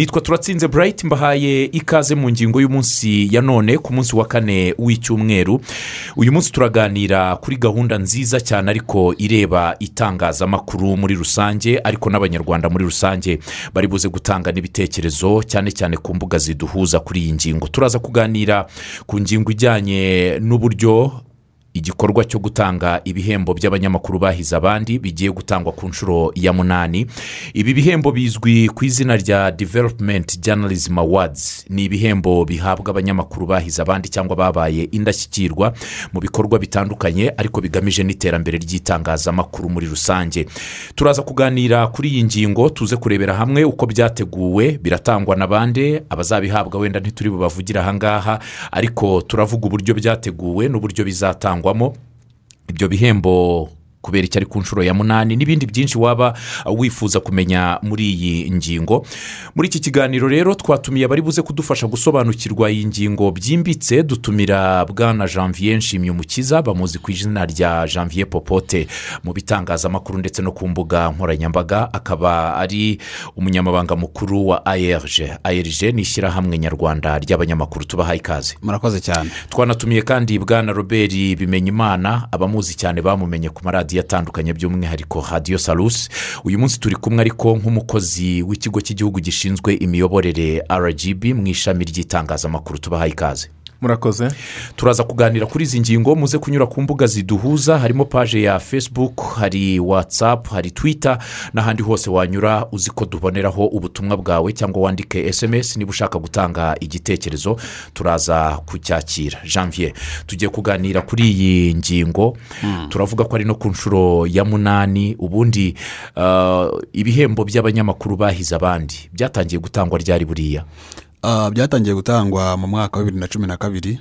nitwa turatsinze burayiti mbahaye ikaze mu ngingo y'umunsi ya none ku munsi wa kane w'icyumweru. Uyu munsi turaganira kuri gahunda nziza cyane ariko ireba itangazamakuru muri rusange ariko n'abanyarwanda muri rusange bari buze gutanga n'ibitekerezo cyane cyane ku mbuga ziduhuza kuri iyi ngingo. Turaza kuganira ku ngingo ijyanye n'uburyo igikorwa cyo gutanga ibihembo by'abanyamakuru bahize abandi bigiye gutangwa ku nshuro ya munani. Ibi bihembo bizwi ku izina rya development journalism awards. Ni ibihembo bihabwa abanyamakuru bahize abandi cyangwa babaye indashyikirwa mu bikorwa bitandukanye ariko bigamije n'iterambere ry'itangazamakuru muri rusange. Turaza kuganira kuri iyi ngingo tuze kurebera hamwe uko byateguwe biratangwa na bande abazabihabwa wenda ntituri bubavugire ahangaha ariko turavuga uburyo byateguwe n'uburyo bizatangwa. Ibyo bihembo kubera icyo ari ku nshuro ya munani n'ibindi byinshi waba wifuza kumenya muri iyi ngingo. Muri iki kiganiro rero twatumiye abari buze kudufasha gusobanukirwa iyi ngingo byimbitse dutumira bwana janvier nshimyumukiza bamuzi ku izina rya janvier popote. Mu bitangazamakuru ndetse no ku mbuga nkoranyambaga akaba ari umunyamabanga mukuru wa ayerije ayerije ni ishyirahamwe nyarwanda ry'abanyamakuru tubahaye ikaze. Murakoze cyane. Twanatumiye kandi bwana robert bimenyimana abamuzi cyane bamumenye ku maradiyo. Atandukanye by'umwihariko radiyo sarusi uyu munsi turi kumwe ariko nk'umukozi w'ikigo cy'igihugu gishinzwe imiyoborere rgb mu ishami ry'itangazamakuru tubahaye ikaze. Murakoze? Turaza kuganira kuri izi ngingo muze kunyura ku mbuga ziduhuza. Harimo paje ya facebook hari watsapu hari twita n'ahandi hose wanyura uzi ko tuboneraho ubutumwa bwawe cyangwa wandike esemesi niba ushaka gutanga igitekerezo turaza kucyakira. Janvier tugiye kuganira kuri iyi ngingo. Turavuga ko ari no ku nshuro ya munani ubundi ibihembo by'abanyamakuru bahize abandi byatangiye gutangwa ryari buriya? Byatangiye gutangwa mu mwaka wa bibiri na cumi na kabiri.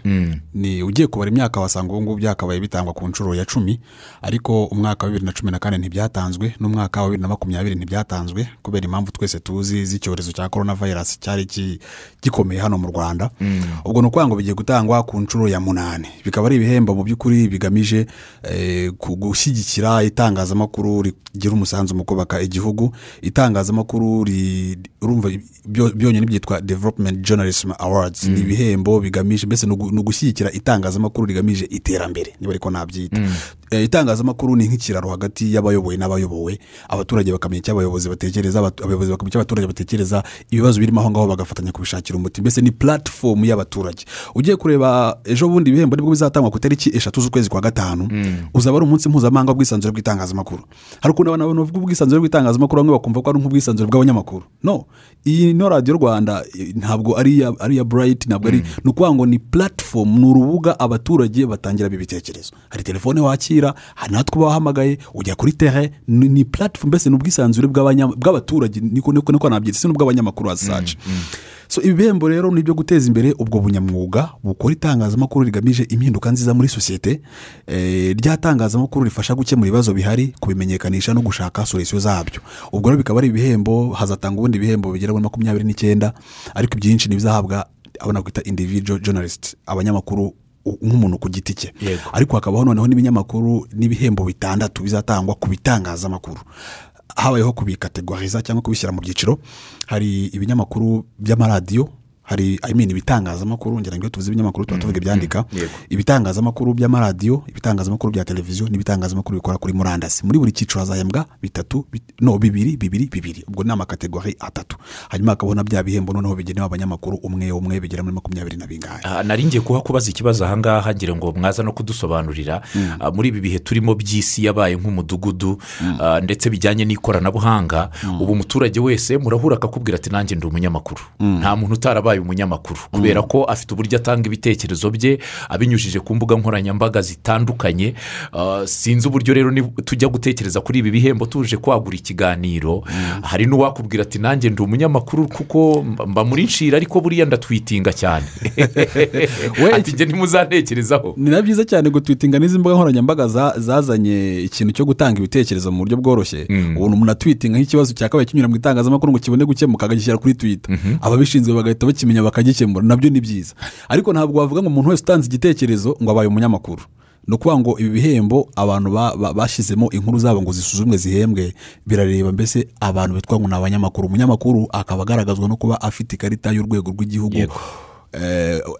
Ni ugiye kubara imyaka wasanga ubu ngubu byakabaye bitangwa ku nshuro ya cumi. Ariko umwaka wa bibiri na cumi na kane ntibyatanzwe n'umwaka wa bibiri na makumyabiri ntibyatanzwe kubera impamvu twese tuzi z'icyorezo cya korona vayirasi cyari gikomeye hano mu rwanda. Ubwo ni ukuvuga ngo bigiye gutangwa ku nshuro ya munani. Bikaba ari ibihembo mu by'ukuri bigamije gushyigikira itangazamakuru rigira umusanzu mu kubaka igihugu. Itangazamakuru byonyine byitwa development journalism awards. Ni ibihembo bigamije mbese ni ugushyigikira itangazamakuru rigamije iterambere. Niba ariko nabyita. Itangazamakuru ni nk'ikiraro hagati y'abayoboye n'abayobowe. Abaturage bakamenya icyo abayobozi batekereza abayobozi bakamenya icyo abaturage batekereza ibibazo birimo aho ngaho bagafatanya kubishakira umuti. Mbese ni puratifomu y'abaturage. Ugiye kureba ejo bundi ibihembo ni bwo bizatangwa ku itariki eshatu z'ukwezi kwa gatanu uzaba ari umunsi mpuzamahanga w'ubwisanzure bw'itangazamakuru. Hari ukuntu abantu bavuga ubwisanzure bw'itangazamakuru bamwe bakumva ko ari nk'ubwisanzure bw'abanyamakuru. No iyi no radiyo rwanda ntabwo ari iya burayiti ntabwo ari ni ukuvuga ngo ni puratifomu ni urubuga abaturage batangiramo ibitekerezo hari telefone wakira hari natwe bahamagaye ujya kuri tere ni puratifomu mbese ni ubwisanzure bw'abaturage niko niko nabyita si n'ubw'abanyamakuru hasaje so ibihembo rero ni ibyo guteza imbere ubwo bunyamwuga bukora itangazamakuru rigamije impinduka nziza muri sosiyete rya tangazamakuru rifasha gukemura ibibazo bihari kubimenyekanisha no gushaka solisiyo zabyo. Ubwo rero bikaba ari ibihembo hazatanga ubundi ibihembo bigera muri makumyabiri n'icyenda ariko ibyinshi ntibizahabwa abo nakwita individual journalist abanyamakuru nk'umuntu ku giti cye. Ariko hakabaho noneho n'ibinyamakuru n'ibihembo bitandatu bizatangwa ku bitangazamakuru. Habayeho kubikategoriza cyangwa kubishyira mu byiciro. Hari ibinyamakuru by'amaradiyo hari ayimini ibitangazamakuru ngira ngo tuvuze ibinyamakuru tuba tuvuga ibyandika. ibitangazamakuru by'amaradiyo ibitangazamakuru bya televiziyo n'ibitangazamakuru bikora kuri murandasi. Muri buri cyiciro hazahembwa bitatu no bibiri bibiri bibiri. Ubwo ni amakategori atatu. Hanyuma hakabona bya bihembo noneho bigenewe abanyamakuru umwe umwe bigera muri makumyabiri na bingahe. Nari ngiye kuba kubaza ikibazo ahangaha ngira ngo mwaza no kudusobanurira. Muri ibi bihe turimo by'isi yabaye nk'umudugudu ndetse bijyanye n'ikoranabuhanga ubu umuturage wese murahura akakubwira ati nanjye ndi umunyamakuru. Nta muntu utarabaye umunyamakuru. Kubera ko afite uburyo atanga ibitekerezo bye abinyujije ku mbuga nkoranyambaga zitandukanye sinzi uburyo rero tujya gutekereza kuri ibi bihembo tuje kwagura ikiganiro. Hari n'uwakubwira ati nanjye ndi umunyamakuru kuko mba muri nshira ariko buriya ndatwitinga cyane. Ati njye ntimuzantekerezaho ni na byiza cyane gutwitinga n'izi mbuga nkoranyambaga zazanye ikintu cyo gutanga ibitekerezo mu buryo bworoshye. Ubu umuntu atwitinga nk'ikibazo cyakabaye kinyura mu itangazamakuru ngo kibone gukemuka akagishyira kuri twita ababishinzwe bagahita bakimenya bakagikemura na byo ni byiza. Ariko ntabwo wavuga ngo umuntu wese utanze igitekerezo ngo abaye umunyamakuru. Ni ukuvuga ngo ibi bihembo abantu ba- ba- bashyizemo inkuru zabo ngo zisuzumwe zihembwe birareba mbese abantu bitwa ngo ni abanyamakuru. Umunyamakuru akaba agaragazwa no kuba afite ikarita y'urwego rw'igihugu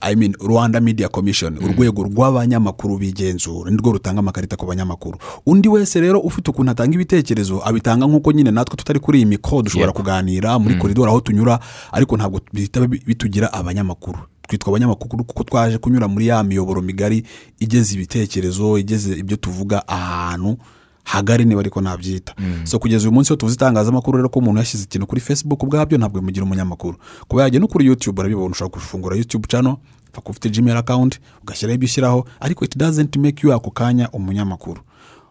I mean, rwanda media commission urwego rw'abanyamakuru bigenzura nirwo rutanga amakarita ku banyamakuru. Undi wese rero ufite ukuntu atanga ibitekerezo abitanga nk'uko nyine natwe tutari kuri iyi mikoro dushobora kuganira muri koridoro aho tunyura ariko ntabwo bihita bi- bitugira abanyamakuru. Twitwa abanyamakuru kuko twaje kunyura muri ya miyoboro migari igeze ibitekerezo igeze ibyo tuvuga ahantu. Hagari niba ariko nabyita. So kugeza uyu munsi tuvuze itangazamakuru rero ko umuntu yashyize ikintu kuri facebook ubwabyo ntabwo bimugira umunyamakuru. Kuba yajya no kuri youtube urabibona ushobora gufungura youtube channel paka ufite gmail account ugashyiraho ibyo ushyiraho ariko it doesn't make you ako kanya umunyamakuru.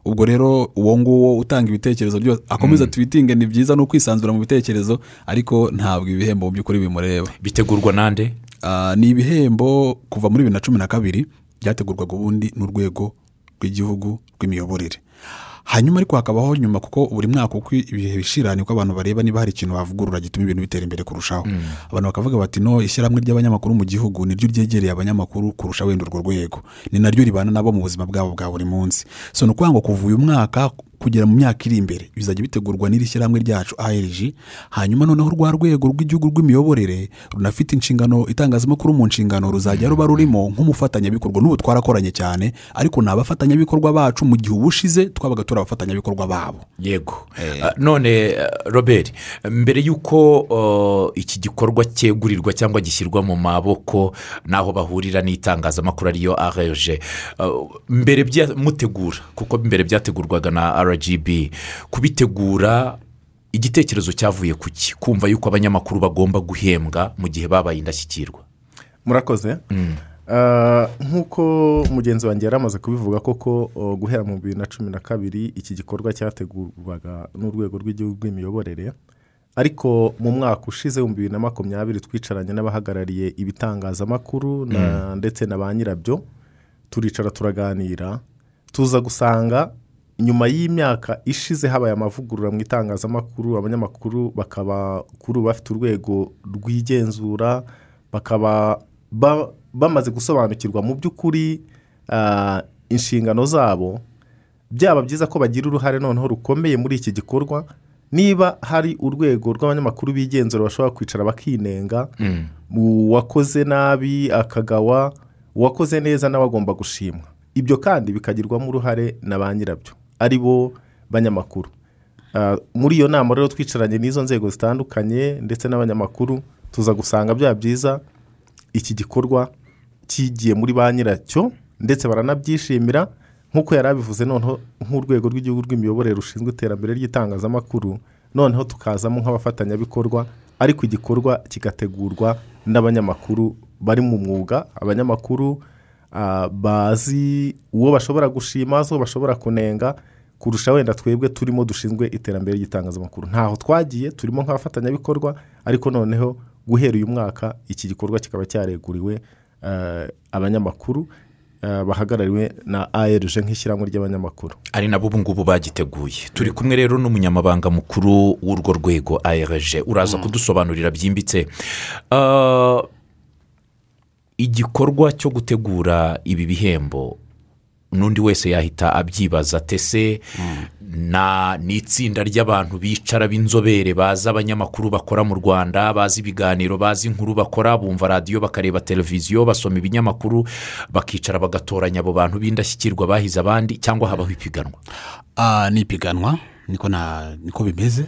Ubwo rero uwo nguwo utanga ibitekerezo byose akomeza twitinge ni byiza ni ukwisanzura mu bitekerezo ariko ntabwo ibihembo mu by'ukuri bimureba. Bitegurwa nande? Ah, ni ibihembo kuva muri bibiri na cumi na kabiri byategurwaga ubundi n'urwego rw'igihugu rw'imiyoborere. Hanyuma ariko hakabaho nyuma kuko buri mwaka uko ibihe bishira niko abantu bareba niba hari ikintu bavugurura gituma ibintu bitera imbere kurushaho. Abantu bakavuga bati no ishyirahamwe ry'abanyamakuru mu gihugu niryo ryegereye abanyamakuru kurusha wenda urwo rwego. Ni naryo ribana nabo mu buzima bwabo bwa buri munsi. So ni ukuvuga ngo kuva uyu mwaka kugera mu myaka iri imbere. Bizajya bitegurwa n'iri shyirahamwe ryacu ARG hanyuma noneho rwa rwego rw'igihugu rw'imiyoborere runafite inshingano itangazamakuru mu nshingano ruzajya ruba rurimo nk'umufatanyabikorwa. N'ubu twarakoranye cyane ariko ni abafatanyabikorwa bacu mu gihe ubushize twabaga turi abafatanyabikorwa babo. Yego. Ah, none eh, robert mbere y'uko iki gikorwa cyegurirwa cyangwa gishyirwa mu maboko n'aho bahurira n'itangazamakuru ariyo rg mbere mutegura kuko mbere byategurwaga na rgb kubitegura igitekerezo cyavuye ku ki? Kumva yuko abanyamakuru bagomba guhembwa mu gihe babaye indashyikirwa. Murakoze? Ah, nk'uko mugenzi wanjye yari amaze kubivuga koko guhera mu bibiri na cumi na kabiri iki gikorwa cyategurwaga n'urwego rw'igihugu rw'imiyoborere. Ariko mu mwaka ushize w'ibihumbi bibiri na makumyabiri twicaranye n'abahagarariye ibitangazamakuru na- ndetse na ba nyirabyo. Turicara turaganira. Tuza gusanga nyuma y'imyaka ishize habaye amavugurura mu itangazamakuru abanyamakuru bakaba kuri ubu bafite urwego rwigenzura bakaba ba- bamaze gusobanukirwa mu by'ukuri ah, inshingano zabo. Byaba byiza ko bagira uruhare noneho rukomeye muri iki gikorwa. Niba hari urwego rw'abanyamakuru bigenzura bashobora kwicara bakinenga uwakoze nabi akagawa uwakoze neza nawe agomba gushimwa. Ibyo kandi bikagirwamo uruhare na ba nyirabyo. Ari bo banyamakuru. Ah, muri iyo nama rero twicaranye n'izo nzego zitandukanye ndetse n'abanyamakuru tuza gusanga byaba byiza iki gikorwa kigiye muri ba nyiracyo ndetse baranabyishimira nk'uko yari abivuze noneho nk'urwego rw'igihugu rw'imiyoborere rushinzwe iterambere ry'itangazamakuru noneho tukazamo nk'abafatanyabikorwa ariko igikorwa kigategurwa n'abanyamakuru bari mu mwuga abanyamakuru bazi uwo bashobora gushima uwo bashobora kunenga kurusha wenda twebwe turimo dushinzwe iterambere ry'itangazamakuru. Ntaho twagiye turimo nk'abafatanyabikorwa ariko noneho guhera uyu mwaka iki gikorwa kikaba cyareguriwe eh, abanyamakuru eh, bahagarariwe na ARG nk'ishyirahamwe ry'abanyamakuru. Ari nabo ubu ngubu bagiteguye. Turi kumwe rero n'umunyamabanga mukuru w'urwo rwego ARG uraza kudusobanurira byimbitse. Ah, igikorwa cyo gutegura ibi bihembo. N'undi wese yahita abyibaza tese na ni itsinda ry'abantu bicara b'inzobere bazi abanyamakuru bakora mu rwanda bazi ibiganiro bazi inkuru bakora bumva radiyo bakareba televiziyo basoma ibinyamakuru bakicara bagatoranya abo bantu b'indashyikirwa bahize abandi cyangwa habaho ipiganwa? Ah, ni ipiganwa. Niko na niko bimeze.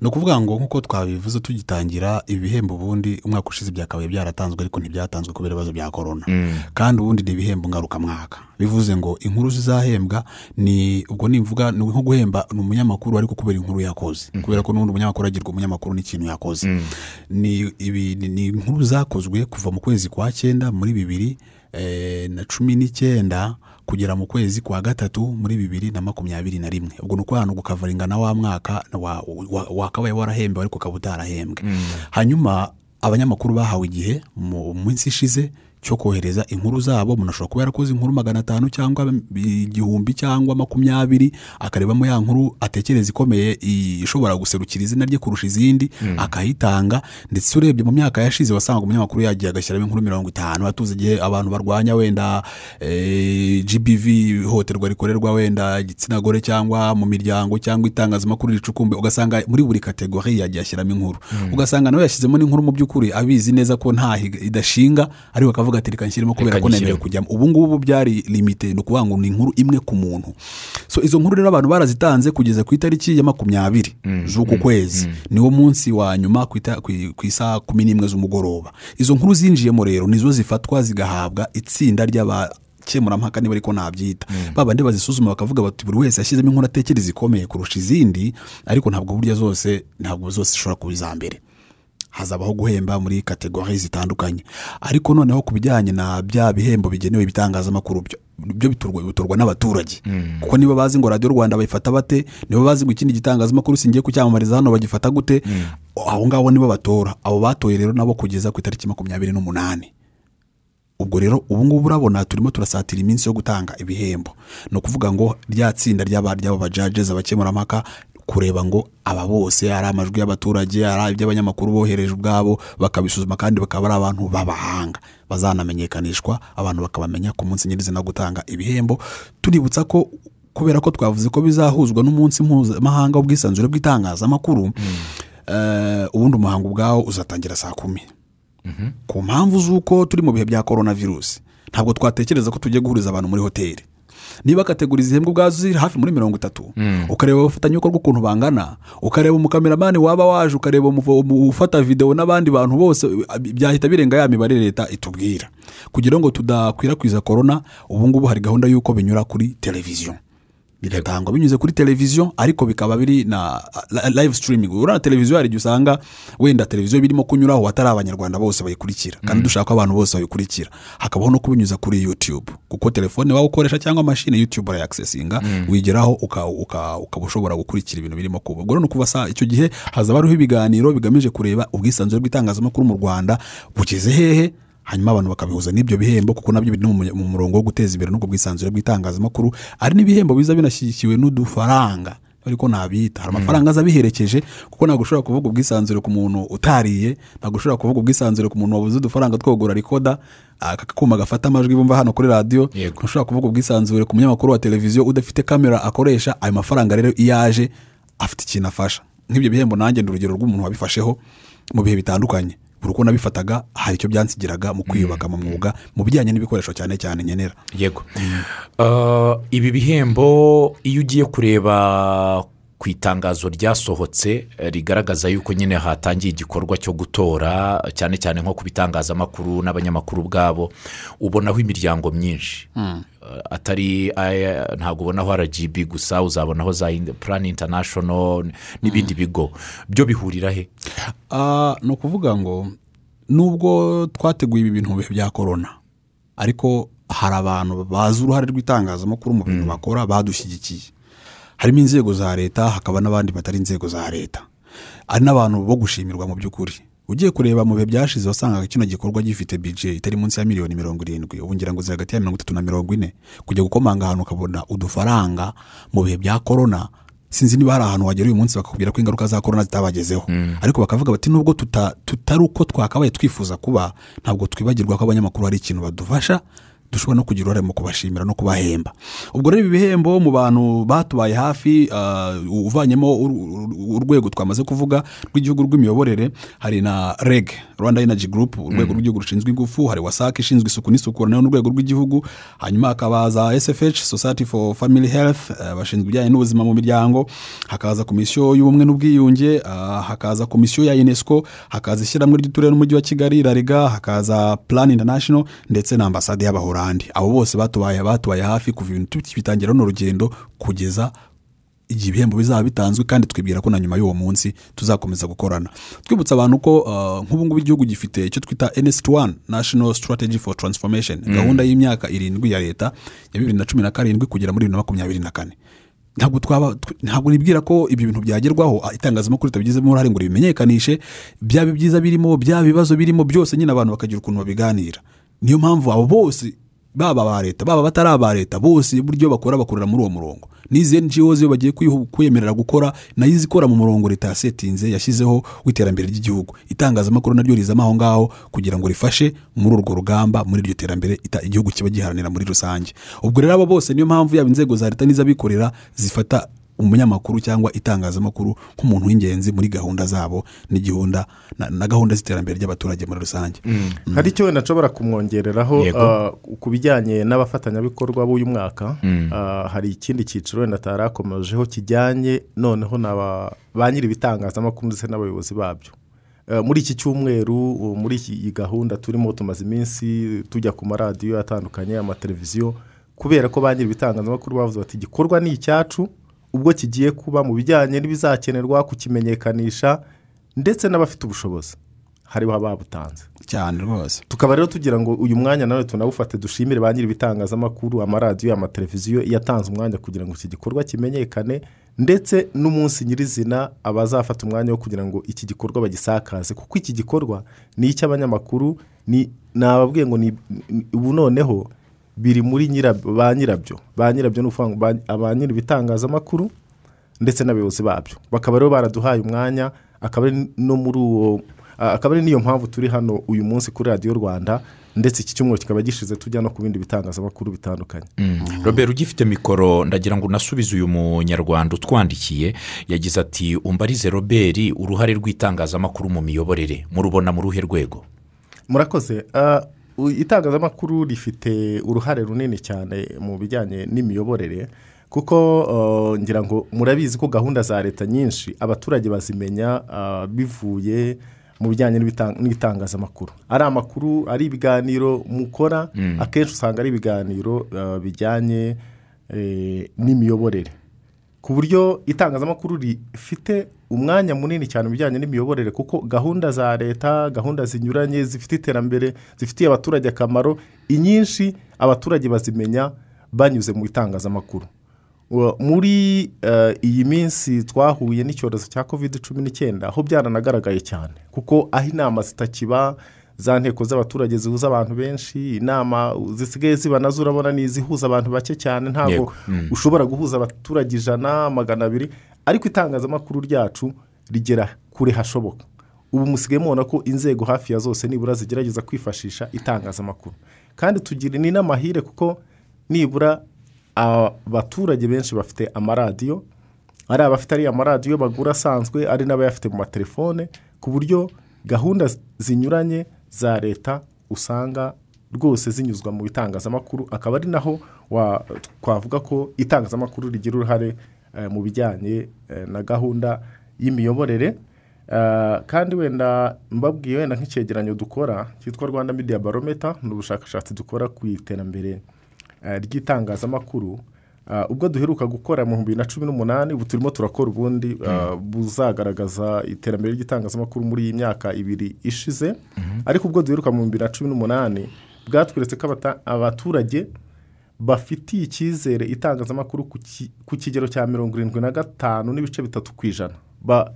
Ni ukuvuga ngo nk'uko twabivuze tugitangira ibi bihembo ubundi umwaka ushize byakabaye byaratanzwe ariko ntibyatanzwe kubera ibibazo bya korona kandi ubundi ni ibihembo ngarukamwaka. Bivuze ngo inkuru zizahembwa ni ubwo nimvuga ni nko guhemba ni umunyamakuru ariko kubera inkuru yakoze. Kubera ko n'ubundi umunyamakuru agirwa umunyamakuru n'ikintu yakoze. Ni ibi ni- ni inkuru zakozwe kuva mu kwezi kwa cyenda muri bibiri eh, na cumi n'icyenda kugera mu kwezi kwa gatatu muri bibiri na makumyabiri na rimwe. Ubwo ni ukuvuga ngo ukavaringa na wa mwaka wa- wa- wakabaye warahembewe ariko ukaba utarahembwe. Hanyuma abanyamakuru bahawe igihe mu minsi ishize cyo kohereza inkuru zabo. Umuntu ashobora kuba yarakoze inkuru magana atanu cyangwa igihumbi cyangwa makumyabiri akarebamo ya nkuru atekereza ikomeye ishobora guserukira izina rye kurusha izindi akayitanga. Ndetse urebye mu myaka yashize wasangaga umunyamakuru yagiye agashyiramo inkuru mirongo itanu atuze igihe abantu barwanya wenda eh, gbv ihohoterwa rikorerwa wenda igitsina gore cyangwa mu miryango cyangwa itangazamakuru ricukumbe ugasanga muri buri kategori yagiye ashyiramo inkuru. Ugasanga nawe yashyizemo n'inkuru mu by'ukuri abizi neza ko nta idashinga ariko akavuga ati reka nshyiremo kubera ko nemerewe nyishyiremo." kujyamo ubu ngubu byari limite ni ukuvuga ngo ni inkuru imwe ku muntu. So izo nkuru rero abantu barazitanze kugeza ku itariki ya makumyabiri z'uku kwezi. niwo munsi wa nyuma ku isaha kumi n'imwe z'umugoroba. Izo nkuru zinjiyemo rero nizo zifatwa zigahabwa itsinda ry'abakemurampaka niba ariko nabyita. Babandi bazisuzuma bakavuga bati buri wese yashyizemo inkuru atekereza ikomeye kurusha izindi ariko ntabwo burya zose ntabwo zose zishobora kuba iza mbere. Hazabaho guhemba muri kategori zitandukanye. Ariko noneho ku bijyanye na bya bihembo bigenewe ibitangazamakuru byo byo bitorwa n'abaturage. Kuko niba bazi ngo radiyo rwanda bayifata bate niba bazi ngo ikindi gitangazamakuru singiye kucyamamariza hano bagifata gute. Aho ngaho nibo batora. Abo batoye rero nabo kugeza ku itariki makumyabiri n'umunani. Ubwo rero ubu ngubu urabona turimo turasatira iminsi yo gutanga ibihembo. Ni ukuvuga ngo rya tsinda ry'aba ry'aba bajajezi abakemurampaka kureba ngo aba bose ari amajwi y'abaturage ari iby'abanyamakuru bohereje ubwabo bakabisuzuma kandi bakaba ari abantu b'abahanga. Bazanamenyekanishwa abantu bakabamenya ku munsi nyirizina gutanga ibihembo. Tuributsa ko kubera ko twavuze ko bizahuzwa n'umunsi mpuzamahanga w'ubwisanzure bw'itangazamakuru eh, ubundi umuhango ubwawo uzatangira saa kumi. Ku mpamvu z'uko turi mu bihe bya korona virusi ntabwo twatekereza ko tugiye guhuriza abantu muri hoteli. Niba kategori zihembwa ubwazo ziri hafi muri mirongo itatu ukareba abafatanyabikorwa ukuntu bangana ukareba umukameramani waba waje ukareba ufata videwo n'abandi bantu bose byahita birenga ya mibare leta itubwira. Kugira ngo tudakwirakwiza korona ubu ngubu hari gahunda y'uko binyura kuri televiziyo bigatangwa binyuze kuri televiziyo ariko bikaba biri na li- live streaming. Urabona televiziyo hari igihe usanga wenda televiziyo birimo kunyuraho atari abanyarwanda bose bayikurikira kandi dushaka ko abantu bose bayikurikira. Hakabaho no kubinyuza kuri youtube. Kuko telefone waba ukoresha cyangwa mashini youtube urayakisesinga wigeraho uka- uka- ukaba ushobora gukurikira ibintu birimo kuba. Ubwo rero ni ukuva icyo gihe hazaba hariho ibiganiro bigamije kureba ubwisanzure bw'itangazamakuru mu rwanda bugeze hehe? Hanyuma abantu bakabihuza n'ibyo bihembo kuko na byo biri mu mu murongo wo guteza imbere n'ubwo bwisanzure bw'itangazamakuru hari n'ibihembo biza binashyigikiwe n'udufaranga. Ariko nabita hari amafaranga aza abiherekeje kuko ntabwo ushobora kuvuga ubwisanzure ku muntu utariye ntabwo ushobora kuvuga ubwisanzure ku muntu wabuze udufaranga twogura rikoda aka kuma gafata amajwi bumva hano kuri radiyo ntushobora kuvuga ubwisanzure ku munyamakuru wa televiziyo udafite kamera akoresha ayo mafaranga rero iyo aje afite ikintu afasha. Nk'ibyo bihembo nanjye ndi urugero rw'umuntu wabifasheho mu bihe bitandukanye. Buri uko nabifataga hari icyo byansigiraga mu kwiyubaka mu mwuga mu bijyanye n'ibikoresho cyane cyane nkenera. Yego. Uh, ibi bihembo iyo ugiye kureba ku itangazo ryasohotse eh, rigaragaza yuko nyine hatangiye igikorwa cyo gutora cyane cyane nko ku bitangazamakuru n'abanyamakuru ubwabo ubonaho imiryango myinshi. Uh, atari ntabwo ubonaho rgb gusa uzabonaho za plan international n'ibindi bigo. Byo bihurira he? Ah, ni ukuvuga ngo nubwo twateguye ibi bintu bihe bya korona ariko hari abantu bazi uruhare rw'itangazamakuru mu bintu bakora badushyigikiye harimo inzego za leta hakaba n'abandi batari inzego za leta. Hari n'abantu bo gushimirwa mu by'ukuri. Ugiye kureba mu bihe byashize wasangaga kino gikorwa gifite bije itari munsi ya miliyoni mirongo irindwi. Ubu ngira ngo ziri hagati ya mirongo itatu na mirongo ine. Kujya gukomanga ahantu ukabona udufaranga mu bihe bya korona sinzi niba hari ahantu wagera uyu munsi bakakubwira ko ingaruka za korona zitabagezeho. Ariko bakavuga bati nubwo tuta- tutari uko twakabaye twifuza kuba ntabwo twibagirwa ko abanyamakuru hari ikintu badufasha dushobora no kugira uruhare mu kubashimira no kubahemba. Ubwo rero ibi bihembo mu bantu batubaye hafi ah, uvanyemo ur- ur- urwego twamaze kuvuga rw'igihugu rw'imiyoborere hari na reg rwanda energy group urwego rw'igihugu rushinzwe ingufu hari wasac ishinzwe isuku n'isukura na yo n'urwego rw'igihugu. Hanyuma hakaba za sfh society for family health eh, bashinzwe ibijyanye n'ubuzima mu miryango. Hakaza komisiyo y'ubumwe n'ubwiyunge ah, hakaza komisiyo ya unesco hakaza ishyirahamwe ry'uturere n'umujyi wa kigali rariga hakaza plan international ndetse na ambasade y'abahorandi abo bose batubaye batubaye hafi kuva ibintu tubitangira runo rugendo kugeza igihe ibihembo bizaba bitanzwe kandi twibwira ko na nyuma y'uwo munsi tuzakomeza gukorana. Twibutsa abantu ko uh, nk'ubu ngubu igihugu gifite icyo twita NST1 National Strategy for Transformation. Gahunda y'imyaka irindwi ya leta ya bibiri na cumi na karindwi kugera muri bibiri na makumyabiri na kane. Ntabwo twaba tw- ntabwo nibwira ko ibi bintu byagerwaho. Ah, itangazamakuru ritabigizemo uruhare ngo ribimenyekanishe byaba ibyiza birimo byaba ibibazo birimo byose nyine abantu bakagira ukuntu babiganira. Niyo mpamvu abo bose baba aba leta baba batari aba leta bose uburyo bakora bakorera muri uwo murongo. N'izi ngo iyo bagiye kwemerera gukora na yo izikora mu murongo leta yasetinze yashyizeho w'iterambere ry'igihugu. Itangazamakuru naryo rizamo aho ngaho kugira ngo rifashe muri urwo rugamba muri iryo terambere igihugu kiba giharanira muri rusange. Ubwo rero abo bose niyo mpamvu yaba inzego za leta n'iz'abikorera zifata umunyamakuru cyangwa itangazamakuru nk'umuntu w'ingenzi muri gahunda zabo n'igihunda na, gahunda z'iterambere ry'abaturage muri rusange. Hari icyo wenda nshobora kumwongereraho ah, ku bijyanye n'abafatanyabikorwa b'uyu mwaka ah, hari ikindi cyiciro wenda atari akomejeho kijyanye noneho na ba- nyiri ibitangazamakuru ndetse n'abayobozi babyo. Ah, muri iki cyumweru uh, muri iyi gahunda turimo tumaze iminsi tujya ku maradiyo atandukanye amateleviziyo kubera ko ba nyiri ibitangazamakuru bavuze bati igikorwa ni icyacu ubwo kigiye kuba mu bijyanye n'ibizakenerwa kukimenyekanisha ndetse n'abafite ubushobozi. Hariho ababutanze. Cyane rwose. Tukaba rero tugira ngo uyu mwanya nawe tunawufate dushimire ba nyiri ibitangazamakuru amaradiyo amateleviziyo yatanze umwanya kugira ngo iki gikorwa kimenyekane ndetse n'umunsi nyirizina abazafata umwanya wo kugira ngo iki gikorwa bagisakaze. Kuko iki gikorwa ni icy'abanyamakuru ni nababwiye ngo ni- ubu noneho biri muri ba nyirabyo. Ba nyirabyo ni ukuvuga ba- nyiri ibitangazamakuru ndetse n'abayobozi babyo. Bakaba rero baraduhaye umwanya akaba ari no muri uwo akaba ari niyo mpamvu turi hano uyu munsi kuri radiyo rwanda ndetse iki cyumweru kikaba gishize tujya no ku bindi bitangazamakuru bitandukanye. Robert ugifite mikoro ndagira ngo unasubize uyu munyarwanda utwandikiye. Yagize ati umbarize robert uruhare rw'itangazamakuru mu miyoborere. Murubona mu ruhe rwego? Murakoze. Itangazamakuru rifite uruhare runini cyane mu bijyanye n'imiyoborere kuko ngira ngo murabizi ko gahunda za leta nyinshi abaturage bazimenya bivuye mu bijyanye n'ibitang- n'itangazamakuru. Ari amakuru ari ibiganiro mukora akenshi usanga ari ibiganiro bijyanye eh, n'imiyoborere. Ku buryo itangazamakuru rifite umwanya munini cyane mu bijyanye n'imiyoborere kuko gahunda za leta gahunda zinyuranye zifite iterambere zifitiye abaturage akamaro inyinshi abaturage bazimenya banyuze mu itangazamakuru. Muri eh, iyi minsi twahuye n'icyorezo cya covid cumi n'icyenda aho byaranagaragaye cyane kuko aho inama zitakiba za nteko z'abaturage zihuza abantu benshi inama zisigaye ziba na zo urabona ni izihuza abantu bake cyane ntabwo Yego. ushobora guhuza abaturage ijana magana abiri ariko itangazamakuru ryacu rigera kure hashoboka. Ubu musigaye mubona ko inzego hafi ya zose nibura zigerageza kwifashisha itangazamakuru. Kandi tugira ni n'amahire kuko nibura abaturage benshi bafite amaradiyo ari abafite ariya maradiyo bagura asanzwe ari n'abayafite mu matelefone ku buryo gahunda zi- zinyuranye za leta usanga rwose zinyuzwa mu bitangazamakuru akaba ari naho wa- twavuga ko itangazamakuru rigira uruhare eh, mu bijyanye eh, na gahunda y'imiyoborere. Eh, kandi wenda mbabwiye wenda nk'icyegeranyo dukora cyitwa rwanda media barometer ni ubushakashatsi dukora ku iterambere ry'itangazamakuru ubwo duheruka gukora mu bibiri na cumi n'umunani ubu turimo turakora ubundi ah, buzagaragaza iterambere ry'itangazamakuru muri iyi myaka ibiri ishize. Ariko ubwo duheruka mu bibiri na cumi n'umunani bwatweretse ko abaturage bafitiye icyizere itangazamakuru ku ki- ku kigero cya mirongo irindwi na gatanu n'ibice bitatu ku ijana. Ba-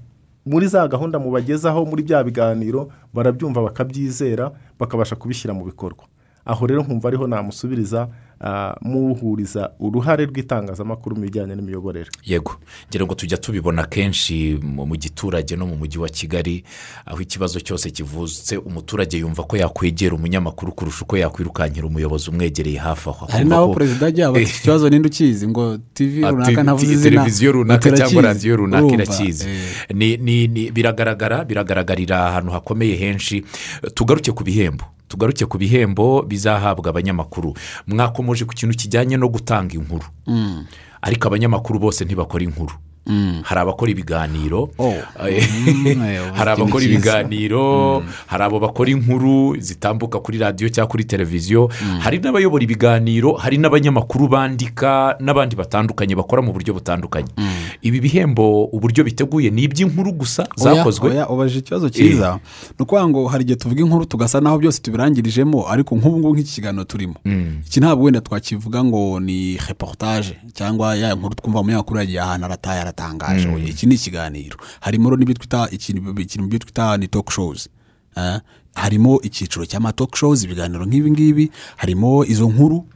muri za gahunda mubagezaho muri bya biganiro barabyumva bakabyizera bakabasha kubishyira mu bikorwa. Aho rero nkumva ariho namusubiriza ah, muhuriza uruhare rw'itangazamakuru mu bijyanye n'imiyoborere. Yego. Ngira ngo tujya tubibona kenshi mu giturage no mu mujyi wa kigali aho ikibazo cyose kivutse umuturage yumva ko yakwegera umunyamakuru kurusha uko yakwirukankira umuyobozi umwegereye hafi aho. Hari n'aho perezida ajya aba iki kibazo ninde ukizi? Ngo tivi Ah, runaka ntavuze izina televiziyo runaka cyangwa radiyo runaka irakizi. Eh, Ni- ni- ni- biragaragara biragaragarira ahantu hakomeye henshi. Tugaruke ku bihembo. Tugaruke ku bihembo bizahabwa abanyamakuru. Mwakomoje ku kintu kijyanye no gutanga inkuru. Ariko abanyamakuru bose ntibakora inkuru. Hari abakora ibiganiro. Oh. Eh, Mm, eh, hari abakora ibiganiro. Hari abo bakora inkuru zitambuka kuri radiyo cyangwa kuri televiziyo. Hari n'abayobora ibiganiro hari n'abanyamakuru bandika n'abandi batandukanye bakora mu buryo butandukanye. Ibi bihembo uburyo biteguye ni iby'inkuru gusa zakozwe? oya, ubajije ikibazo cyiza. Ni ukuvuga ngo hari igihe tuvuga inkuru tugasa naho byose tubirangirijemo ariko nk'ubu ngubu nk'iki kiganiro turimo. Iki ntabwo wenda twakivuga ngo ni reportage cyangwa ya nkuru twumva umunyamakuru yagiye ahantu arataye aratangaje Oya, iki ni ikiganiro. Harimo n'ibyo twita ikintu byo twita ni talk shows. Eh, harimo icyiciro cy'amatok shows ibiganiro nk'ibi ngibi. Harimo izo nkuru.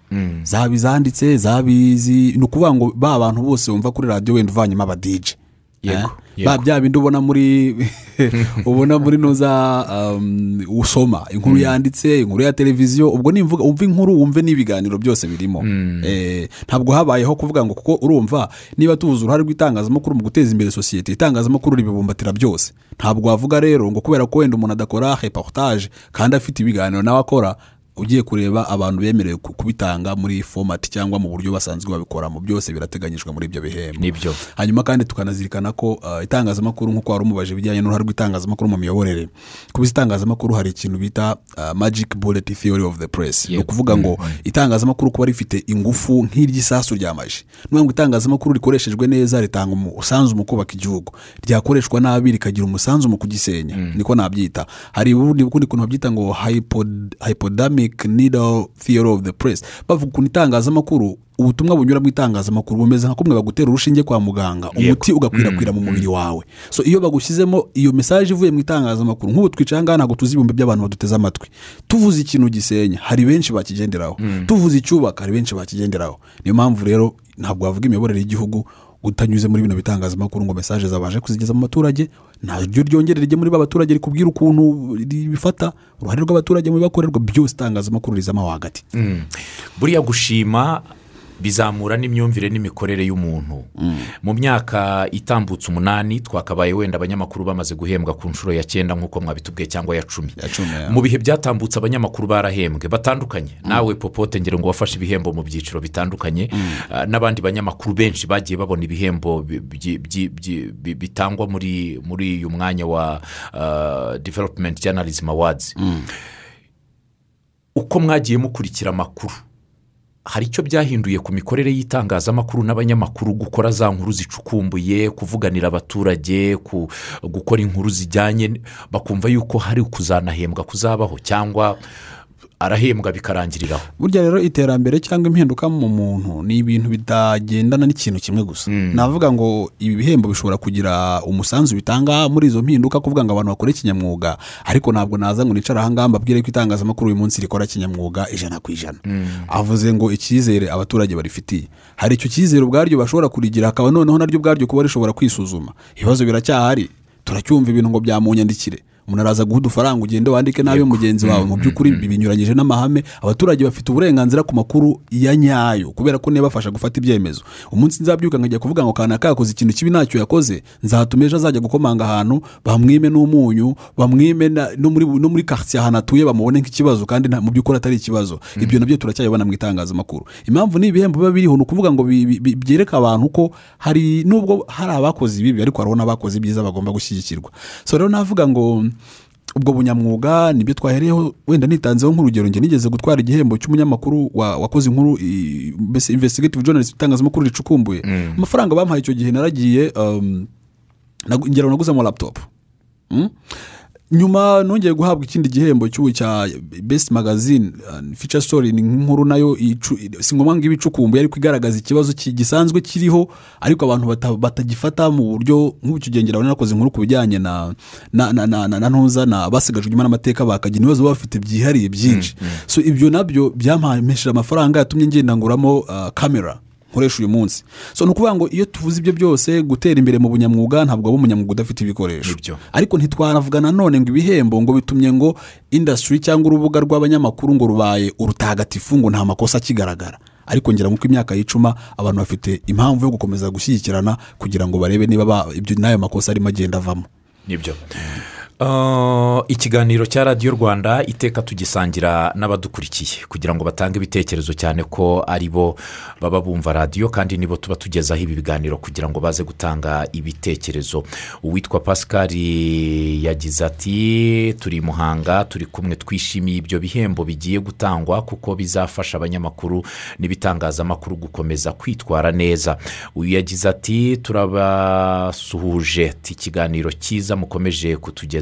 Zaba izanditse zaba izi ni ukuvuga ngo ba bantu bose wumva kuri radiyo wenda uvanyemo abadije Eh, bya bindi ubona muri ubona muri nuza um, usoma. Inkuru yanditse inkuru ya televiziyo. Ubwo nimvuga umva inkuru wumve n'ibiganiro byose birimo. Eh, ntabwo habayeho kuvuga ngo kuko urumva niba tubuze uruhare rw'itangazamakuru mu guteza imbere sosiyete itangazamakuru ribibumbatira byose. Ntabwo wavuga rero ngo kubera ko wenda umuntu adakora reportage kandi afite ibiganiro nawe akora ugiye kureba abantu bemerewe ku- kubitanga muri fomati cyangwa mu buryo basanzwe babikoramo byose birateganyijwe muri ibyo bihembo. Nibyo. hanyuma kandi tukanazirikana ko uh, itangazamakuru nk'uko wari umubaje ibijyanye n'uruhare rw'itangazamakuru mu miyoborere. Ku itangazamakuru hari ikintu bita uh, magic bullet theory of the press. Ni ukuvuga ngo itangazamakuru kuba rifite ingufu nk'iry'isasu rya maji. Niyo ngo itangazamakuru rikoreshejwe neza ritanga umusanzu mu kubaka igihugu. Ryakoreshwa nabi rikagira umusanzu mu kugisenya. Niko nabyita. Hari ubundi kuntu babyita ngo hypod- hypodamic needle theory of the press. Bavuga ukuntu itangazamakuru ubutumwa bunyura mu itangazamakuru bumeze nka kumwe bagutera urushinge kwa muganga. Umuti ugakwirakwira mu mubiri wawe. So iyo bagushyizemo iyo mesaje ivuye mu itangazamakuru nk'ubu twicaye ahangaha ntabwo tuzi ibihumbi by'abantu baduteze amatwi. Tuvuze ikintu gisenya hari benshi bakigenderaho. Tuvuze icyubaka hari benshi bakigenderaho. Niyo mpamvu rero ntabwo wavuga imiyoborere y'igihugu utanyuze muri bino bitangazamakuru ngo mesaje zabashe kuzigeza mu baturage ntaryo ryongere rijye muri ba baturage rikubwira ukuntu bifata uruhare rw'abaturage mu bibakorerwa byose itangazamakuru rizamo hagati. Buriya gushima bizamura n'imyumvire n'imikorere y'umuntu. Mu myaka itambutse umunani twakabaye wenda abanyamakuru bamaze guhembwa ku nshuro ya cyenda nk'uko mwabitubwiye cyangwa ya cumi. Mu bihe byatambutse abanyamakuru barahembwe. Batandukanye. Nawe popote ngero ngo wafashe ibihembo mu byiciro bitandukanye Ah, n'abandi banyamakuru benshi bagiye babona ibihembo bitangwa muri muri uyu mwanya wa ah, development journalism awards. Uko mwagiye mukurikira amakuru? Hari icyo byahinduye ku mikorere y'itangazamakuru n'abanyamakuru gukora za nkuru zicukumbuye kuvuganira abaturage gukora inkuru zijyanye bakumva yuko hari kuzanahembwa kuzabaho cyangwa arahembwa bikarangiriraho. Burya rero iterambere cyangwa impinduka mu muntu ni ibintu bitagendana n'ikintu kimwe gusa. Navuga ngo ibi bihembo bishobora kugira umusanzu bitanga muri izo mpinduka kuvuga ngo abantu bakore kinyamwuga ariko ntabwo naza ngo nicara ahangaha mbabwire ko itangazamakuru uyu munsi rikora kinyamwuga ijana ku ijana. Avuze ngo icyizere abaturage barifitiye. Hari icyo cyizere ubwaryo bashobora kurigira hakaba noneho naryo ubwaryo kuba rishobora kwisuzuma. Ibibazo biracyahari. Turacyumva ibintu ngo byamunyandikire. Umuntu araza guha udufaranga ugende wandike nabi mugenzi wawe. Mu by'ukuri binyuranyije n'amahame abaturage bafite uburenganzira ku makuru ya nyayo kubera ko niba bafasha gufata ibyemezo. Umunsi nzabyuka nkajya kuvuga ngo kanaka yakoze ikintu kibi ntacyo yakoze nzatuma ejo azajya gukomanga ahantu bamwime n'umunyu bamwime no muri karitsiye ahantu atuye bamubone nk'ikibazo kandi mu by'ukuri atari ikibazo. Ibyo na byo turacyabibona mu itangazamakuru. Impamvu ni ibihembo biba biriho ni ukuvuga ngo byereka abantu ko hari nubwo hari abakoze ibibi ariko hariho n'abakoze ibyiza bagomba gushyigikirwa. So rero navuga ngo ubwo bunyamwuga ni byo twahereyeho wenda nitanzeho nk'urugero njye nigeze gutwara igihembo cy'umunyamakuru wa- wakoze inkuru mbese investigative journalist itangazamakuru ricukumbuye amafaranga bamuhaye icyo gihe naragiye um, nagu- ngera naguzemo laptop. Mm? Nyuma nongeye guhabwa ikindi gihembo cy'ubu cya best magazine uh, feature story ni nk'inkuru na yo si ngombwa ngo ibe icukumbuye ariko igaragaza ikibazo ki- gisanzwe kiriho ariko abantu bata- batagifata mu buryo nk'ubu ngo nakoze inkuru ku bijyanye na na na na ntuza na basigajwe inyuma n'amateka bakagira ibibazo baba bafite byihariye byinshi. So ibyo na byo byampamesheje amafaranga yatumye ngenda nguramo uh, kamera nkoresha uyu munsi. So ni ukuvuga ngo iyo tuvuze ibyo byose gutera imbere mu bunyamwuga ntabwo waba umunyamwuga udafite ibikoresho. Ariko ntitwanavuga nanone ngo ibihembo ngo bitumye ngo indasitiri cyangwa urubuga rw'abanyamakuru ngo rubaye urutagatifu ngo nta makosa akigaragara ariko ngira ngo uko imyaka yicuma abantu bafite impamvu yo gukomeza gushyigikirana kugira ngo barebe niba ba- ibyo n'ayo makosa arimo agenda avamo. Nibyo. Ikiganiro cya radiyo rwanda iteka tugisangira n'abadukurikiye. Kugira ngo batange ibitekerezo cyane ko ari bo baba bumva radiyo kandi nibo tuba tugezaho ibi biganiro kugira ngo baze gutanga ibitekerezo. Uwitwa pascal yagize ati turi muhanga turi kumwe twishimiye ibyo bihembo bigiye gutangwa kuko bizafasha abanyamakuru n'ibitangazamakuru gukomeza kwitwara neza. Uyu yagize ati turabasuhuje ikiganiro cyiza mukomeje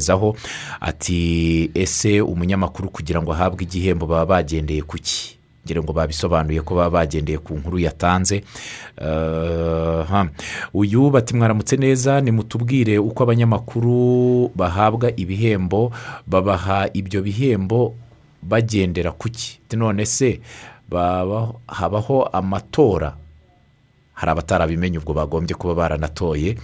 kutugezaho ati ese umunyamakuru kugira ngo ahabwe igihembo baba bagendeye ku ki? Ngira ngo babisobanuye ko baba bagendeye ku nkuru yatanze. Eh, uyu bati mwaramutse neza nimutubwire uko abanyamakuru bahabwa ibihembo babaha ibyo bihembo bagendera ku ki? None se habaho amatora hari abatarabimenye ubwo bagombye kuba baranatoye.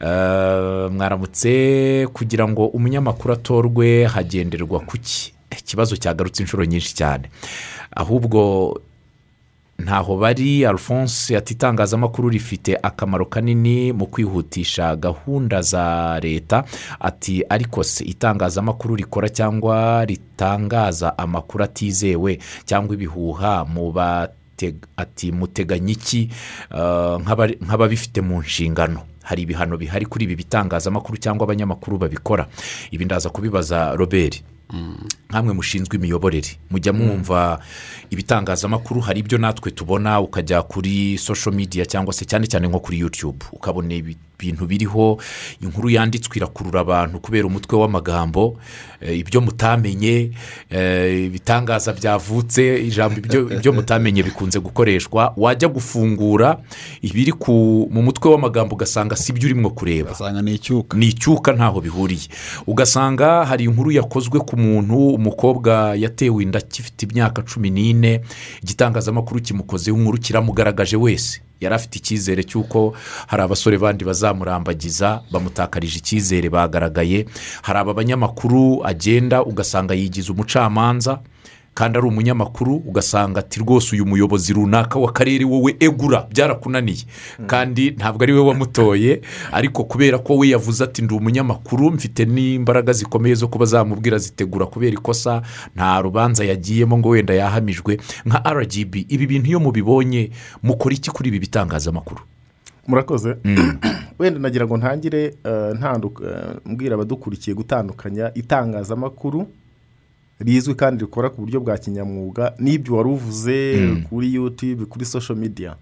Eh, mwaramutse kugira ngo umunyamakuru atorwe hagenderwa ku ki ikibazo cyagarutse inshuro nyinshi cyane. Ahubwo ntaho bari alphonse ati itangazamakuru rifite akamaro kanini mu kwihutisha gahunda za leta. Ati ariko se itangazamakuru rikora cyangwa ritangaza amakuru atizewe cyangwa ibihuha mu batega ati muteganya iki? Nk'abari- nk'ababifite mu nshingano. Hari ibihano bihari kuri ibi bitangazamakuru cyangwa abanyamakuru babikora. Ibi ndaza kubibaza robert. Nkamwe mushinzwe imiyoborere. Mujya mwumva ibitangazamakuru hari ibyo natwe tubona ukajya kuri social media cyangwa se cyane cyane nko kuri yutube ukabona ibintu biriho inkuru yanditswe irakurura abantu kubera umutwe w'amagambo eh, ibyo mutamenye eh, ibitangaza byavutse ijambo ibyo ibyo mutamenye bikunze gukoreshwa. Wajya gufungura ibiri ku- mu mutwe w'amagambo ugasanga si byo urimo kureba. Ugasanga ni icyuka. Ni icyuka ntaho bihuriye. Ugasanga hari inkuru yakozwe ku muntu umukobwa yatewe inda akifite imyaka cumi n'ine igitangazamakuru kimukozeho inkuru kiramugaragaje wese. Yari afite icyizere cy'uko hari abasore bandi bazamurambagiza bamutakarije icyizere bagaragaye. Hari aba banyamakuru agenda ugasanga yigize umucamanza. Kandi ari umunyamakuru ugasanga ati rwose uyu muyobozi runaka w'akarere wowe egura byarakunaniye. Kandi ntabwo ari we wamutoye ariko kubera ko we yavuze ati ndi umunyamakuru mfite n'imbaraga zikomeye zo kuba zamubwira zitegura kubera ikosa nta rubanza yagiyemo ngo wenda yahamijwe nka rgb ibi bintu iyo mubibonye mukora iki kuri ibi bitangazamakuru? Murakoze. Wenda nagira ngo ntangire eh, eh, mbwira abadukurikiye gutandukanya itangazamakuru. Rizwi kandi rikora ku buryo bwa kinyamwuga n'ibyo wari uvuze kuri yutube kuri social media.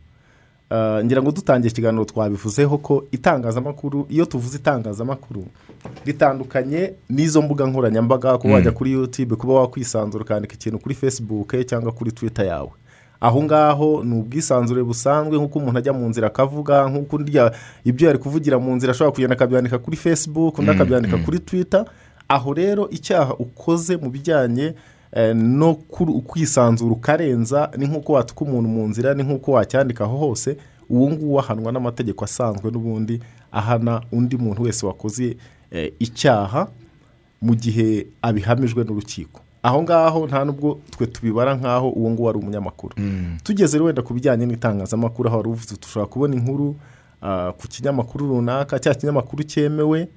Eh, ngira ngo dutangiye ikiganiro twabivuzeho ko itangazamakuru iyo tuvuze itangazamakuru ritandukanye n'izo mbuga nkoranyambaga kuba wajya kuri yutube kuba wakwisanzura ukandika ikintu kuri facebook cyangwa kuri twitter yawe. Aho ngaho ni ubwisanzure busanzwe nk'uko umuntu ajya mu nzira akavuga nk'uko ibyo yari kuvugira mu nzira ashobora kugenda akabyandika kuri facebook undi akabyandika kuri twitter. Aho rero icyaha ukoze mu bijyanye eh, no kwisanzura ukarenza ni nk'uko watuka umuntu mu nzira ni nk'uko wacyandika aho hose uwo nguwo ahanwa n'amategeko asanzwe n'ubundi ahana undi muntu wese wakoze eh, icyaha mu gihe abihamijwe n'urukiko. Aho ngaho nta nubwo twe tubibara nk'aho uwo nguwo ari umunyamakuru. Tugeze wenda ku bijyanye n'itangazamakuru aho wari uvuze dushobora kubona inkuru ah, ku kinyamakuru runaka cya kinyamakuru cyemewe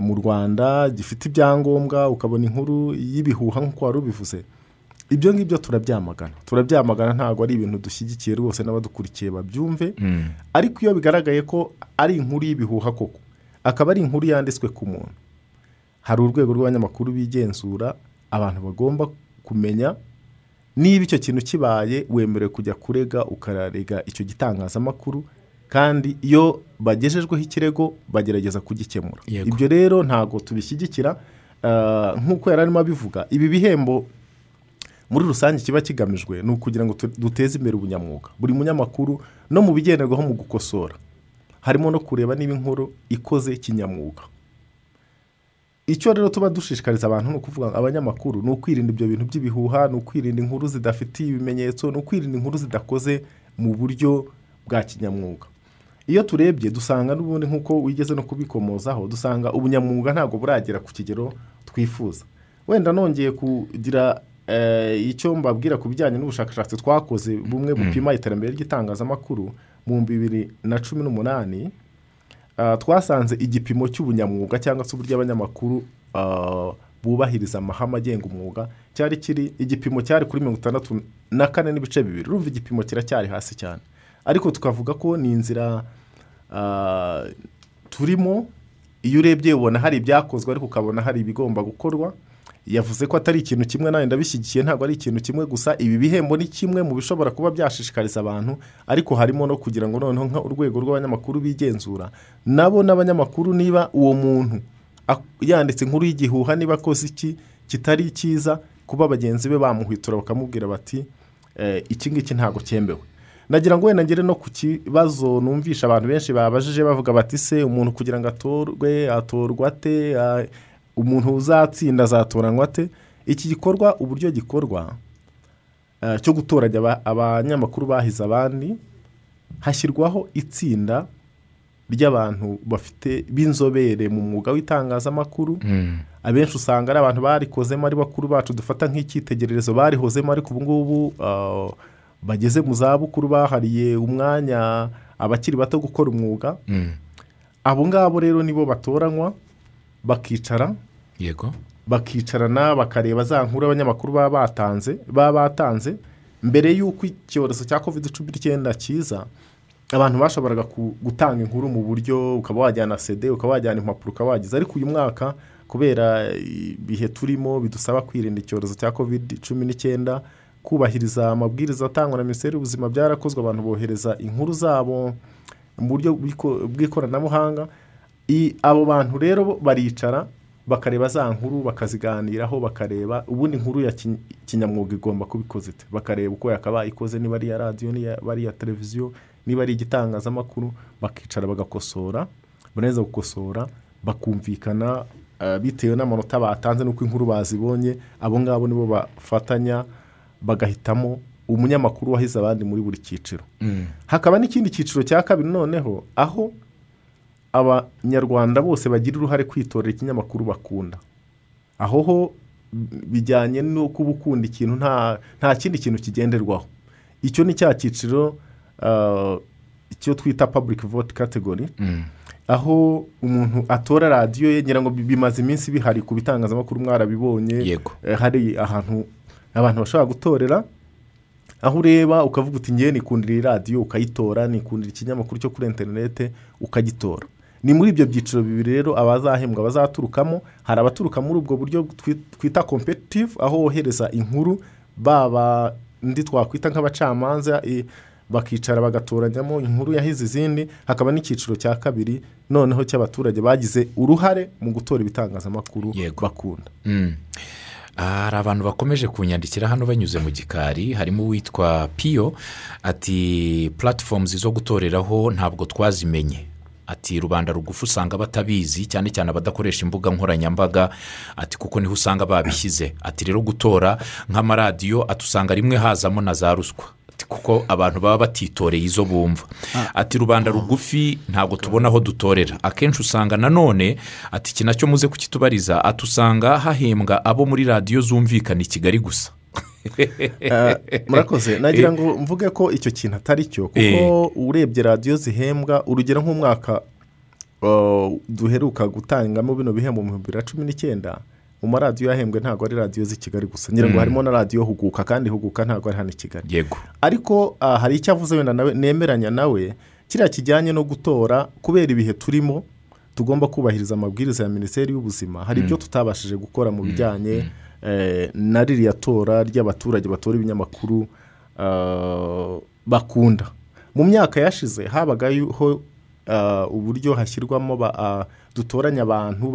mu rwanda gifite ibyangombwa ukabona inkuru y'ibihuha nk'uko wari ubivuze. Ibyo ngibyo turabyamagana. Turabyamagana ntabwo ari ibintu dushyigikiye rwose n'abadukurikiye babyumve. Ariko iyo bigaragaye ko ari inkuru y'ibihuha koko akaba ari inkuru yanditswe ku muntu. Hari urwego rw'abanyamakuru bigenzura abantu bagomba kumenya niba icyo kintu kibaye wemerewe kujya kurega ukararega icyo gitangazamakuru kandi iyo bagejejweho ikirego bagerageza kugikemura. Ibyo rero ntabwo tubishyigikira Ah, nk'uko yari arimo abivuga ibi bihembo muri rusange kiba kigamijwe ni ukugira ngo duteze imbere ubunyamwuga. Buri munyamakuru no mu bigenderwaho mu gukosora harimo no kureba niba inkuru ikoze kinyamwuga. Icyo rero tuba dushishikariza abantu ni ukuvuga abanyamakuru ni ukwirinda ibyo bintu by'ibihuha ni ukwirinda inkuru zidafitiye ibimenyetso ni ukwirinda inkuru zidakoze mu buryo bwa kinyamwuga. Iyo turebye dusanga n'ubundi nk'uko wigeze no kubikomozaho dusanga ubunyamwuga ntabwo buragera ku kigero twifuza. Wenda nongeye kugira eh, icyo mbabwira ku bijyanye n'ubushakashatsi twakoze bumwe bupima iterambere ry'itangazamakuru mu bihumbi bibiri na cumi n'umunani Ah, twasanze igipimo cy'ubunyamwuga cyangwa se uburyo abanyamakuru ah, bubahiriza amahame agenga umwuga cyari kiri igipimo cyari kuri mirongo itandatu na kane n'ibice bibiri. Urumva igipimo kiracyari hasi cyane. Ariko tukavuga ko ni inzira turimo iyo urebye ubona hari ibyakozwe ariko ukabona hari ibigomba gukorwa. Yavuze ko atari ikintu kimwe nawe ndabishyigikiye ntabwo ari ikintu kimwe gusa. Ibi bihembo ni kimwe mu bishobora kuba byashishikariza abantu ariko harimo no kugira ngo noneho urwego rw'abanyamakuru bigenzura. Nabo n'abanyamakuru niba uwo muntu yanditse inkuru y'igihuha niba akoze iki kitari cyiza kuba bagenzi be bamuhwitura bakamubwira bati eh, iki ngiki ntabwo cyemewe nagira ngo wenda ngere no ku kibazo numvisha abantu benshi babajije bavuga bati se umuntu kugira ngo atorwe atorwa ate? Umuntu uzatsinda azatoranywa ate? Iki gikorwa uburyo gikorwa? Cyo gutoranya aba- abanyamakuru bahize abandi hashyirwaho itsinda ry'abantu bafite b'inzobere mu mwuga w'itangazamakuru. Abenshi usanga ari abantu barikozemo ari bakuru bacu dufata nk'icyitegererezo barihozemo ariko ubu ngubu bageze mu zabukuru bahariye umwanya abakiri bato gukora umwuga. Abo ngabo rero nibo batoranywa bakicara yego. bakicarana bakareba za nkuru abanyamakuru baba batanze baba batanze. Mbere y'uko icyorezo cya covid cumi n'icyenda kiza abantu bashoboraga gutanga inkuru mu buryo ukaba wajyana sede ukaba wajyana impapuro ukaba wagize. Ariko uyu mwaka kubera ibihe turimo bidusaba kwirinda icyorezo cya covid cumi n'icyenda kubahiriza amabwiriza atangwa na minisiteri y'ubuzima byarakozwe abantu bohereza inkuru zabo mu buryo bw'iko- bw'ikoranabuhanga. Abo bantu rero baricara bakareba za nkuru bakaziganiraho bakareba ubundi inkuru ya kin- kinyamwuga igomba kuba ikoze ite? Bakareba uko yakabaye ikoze niba ari iya radiyo niba ari iya televiziyo niba ari igitangazamakuru bakicara bagakosora baneza gukosora bakumvikana eh, bitewe n'amanota batanze n'uko inkuru bazibonye abo ngabo nibo bafatanya bagahitamo umunyamakuru wahize abandi muri buri cyiciro. Hakaba n'ikindi cyiciro cya kabiri noneho aho abanyarwanda bose bagira uruhare kwitorera ikinyamakuru bakunda. Aho ho bijyanye no kuba ukunda ikintu nta nta kindi kintu kigenderwaho. Icyo ni cya cyiciro ah, icyo twita public vote category. Aho umuntu atora radiyo ye ngira ngo bi- bimaze iminsi bihari ku bitangazamakuru mwarabibonye. Eh, hari ahantu abantu bashobora gutorera aho ureba ukavuga uti ngewe nikundira iyi radiyo ukayitora nikundira ikinyamakuru cyo kuri interinete ukagitora. Ni muri ibyo byiciro bibiri rero abazahembwa bazaturukamo hari abaturuka muri ubwo buryo twi- twita competitive aho wohereza inkuru baba ndi twakwita nk'abacamanza bakicara bagatoranyamo inkuru yahize izindi hakaba n'icyiciro cya kabiri noneho cy'abaturage bagize uruhare mu gutora ibitangazamakuru bakunda. Mm. Hari abantu bakomeje kunyandikira hano banyuze mu gikari harimo uwitwa piyo ati puratifomuzi zo gutoreraho ntabwo twazimenye. Ati rubanda rugufi usanga batabizi cyane cyane abadakoresha imbuga nkoranyambaga. Ati kuko ni ho usanga babishyize. Ati rero gutora nk'amaradiyo ati usanga rimwe hazamo na za ruswa. Kuko abantu baba batitoreye izo bumva. Ati rubanda rugufi ntabwo tubona aho dutorera. Akenshi usanga nanone ati iki na cyo muze kukitubariza. Ati usanga hahembwa abo muri radiyo zumvikana i kigali gusa. Eh, murakoze. Nagira ngo mvuge ko icyo kintu atari cyo kuko Eh. urebye radiyo zihembwa urugero nk'umwaka uh, duheruka gutangamo bino bihembo mu bihumbi bibiri na cumi n'icyenda mu maradiyo yahembwe ntabwo ari radiyo z'i kigali gusa. Ngira ngo harimo na radiyo huguka kandi huguka ntabwo ari hano i kigali. Yego. Ariko ah, hari icyo avuze wenda nawe nemeranya nawe kiriya kijyanye no gutora kubera ibihe turimo tugomba kubahiriza amabwiriza ya minisiteri y'ubuzima. Hari ibyo tutabashije gukora mu bijyanye eh, na ririya tora ry'abaturage batora ibinyamakuru ah, bakunda. Mu myaka yashize habagaho ah, uburyo hashyirwamo dutoranya abantu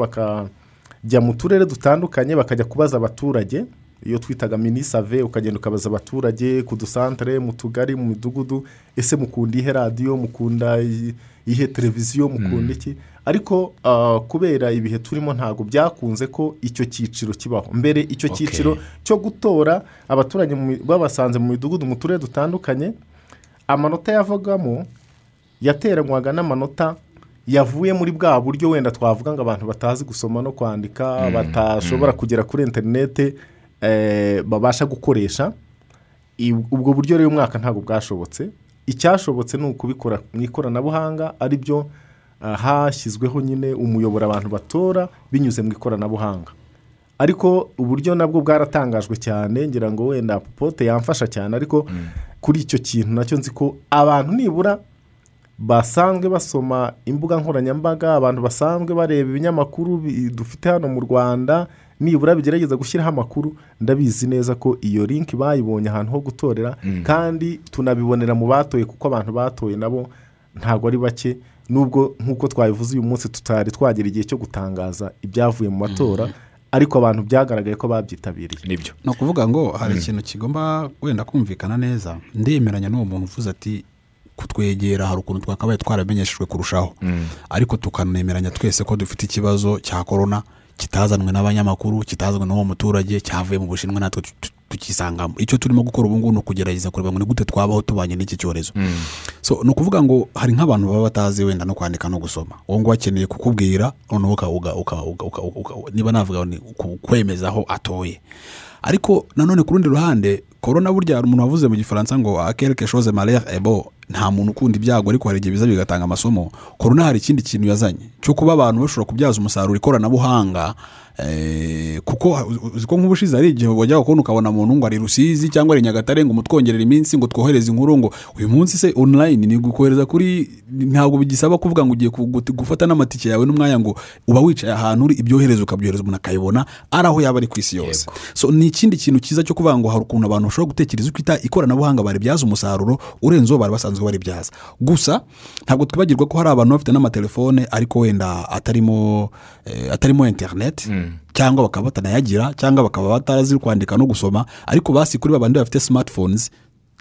bakajya mu turere dutandukanye bakajya kubaza abaturage. Iyo twitaga minisave ukagenda ukabaza abaturage ku dusantere mu tugari mu midugudu. Ese mukunda ihe radiyo mukunda ihe televiziyo mukunda iki? Ariko ah, kubera ibihe turimo ntabwo byakunze ko icyo cyiciro kibaho. Mbere icyo cyiciro cyo gutora abaturage babasanze mu midugudu mu turere dutandukanye amanota yavagamo yateranywaga n'amanota yavuye muri bwa buryo wenda twavuga ngo abantu batazi gusoma no kwandika batashobora kugera kuri interinete eh, babasha gukoresha. Ubwo buryo rero uyu mwaka ntabwo bwashobotse. Icyashobotse ni ukubikora mu ikoranabuhanga ari byo ah, hashyizweho nyine umuyoboro abantu batora binyuze mu ikoranabuhanga. Ariko uburyo nabwo bwaratangajwe cyane ngira ngo wenda pote yamfasha cyane ariko kuri icyo kintu na cyo nzi ko abantu nibura basanzwe basoma imbuga nkoranyambaga abantu basanzwe bareba ibinyamakuru bi- dufite hano mu rwanda nibura bigerageza gushyiraho amakuru. Ndabizi neza ko iyo linki bayibonye ahantu ho gutorera kandi tunabibonera mu batoye kuko abantu batoye nabo ntabwo ari bake. Nubwo nk'uko twabivuze uyu munsi tutari twagera igihe cyo gutangaza ibyavuye mu matora ariko abantu byagaragaye ko babyitabiriye ni byo. Ni ukuvuga ngo hari ikintu kigomba wenda kumvikana neza. Ndemeranya n'uwo muntu uvuze ati kutwegera hari ukuntu twakabaye twaramenyeshejwe kurushaho. Ariko tukanemeranya twese ko dufite ikibazo cya korona kitazanwe n'abanyamakuru kitazanwe n'uwo muturage cyavuye mu bushinwa natwe tu- tu- tukisangamo. Icyo turimo gukora ubu ngubu ni ukugerageza kureba ngo ni gute twabaho tubanye n'iki cyorezo. Ni ukuvuga ngo hari nk'abantu baba batazi wenda no kwandika no gusoma. Uwo nguwo akeneye kukubwira noneho niba navuga kwemeza aho atoye. Ariko nanone ku rundi ruhande korona burya umuntu wavuze mu gifaransa ngo akereke shoze malere ebo nta muntu ukunda ibyago ariko hari igihe biza bigatanga amasomo. Korona hari ikindi kintu yazanye cyo kuba abantu bashobora kubyaza umusaruro ikoranabuhanga kuko uzi ko nk'ubushize hari igihe wajya kubona ukabona muntu ngo ari rusizi cyangwa ari nyagatare ngo umutwongerere iminsi ngo twohereze inkuru ngo uyu munsi se online ni gukohereza kuri ntabwo bigisaba kuvuga ngo ugiye gufata n'amatike yawe n'umwanya ngo uba wicaye ahantu uri ibyohereza ukabyohereza umuntu akayibona ari aho yaba ari ku isi yose. So ni ikindi kintu cyiza cyo kuvuga ngo hari ukuntu abantu bashobora gutekereza uko ita- ikoranabuhanga baribyaza umusaruro urenze uwo bari basanzwe baribyaza gusa ntabwo twibagirwa ko hari abantu bafite n'amatelefone ariko wenda atarimo eh, atarimo interineti cyangwa bakaba batanayagira cyangwa bakaba batazi kwandika no gusoma ariko basi kuri babandi bafite smartphones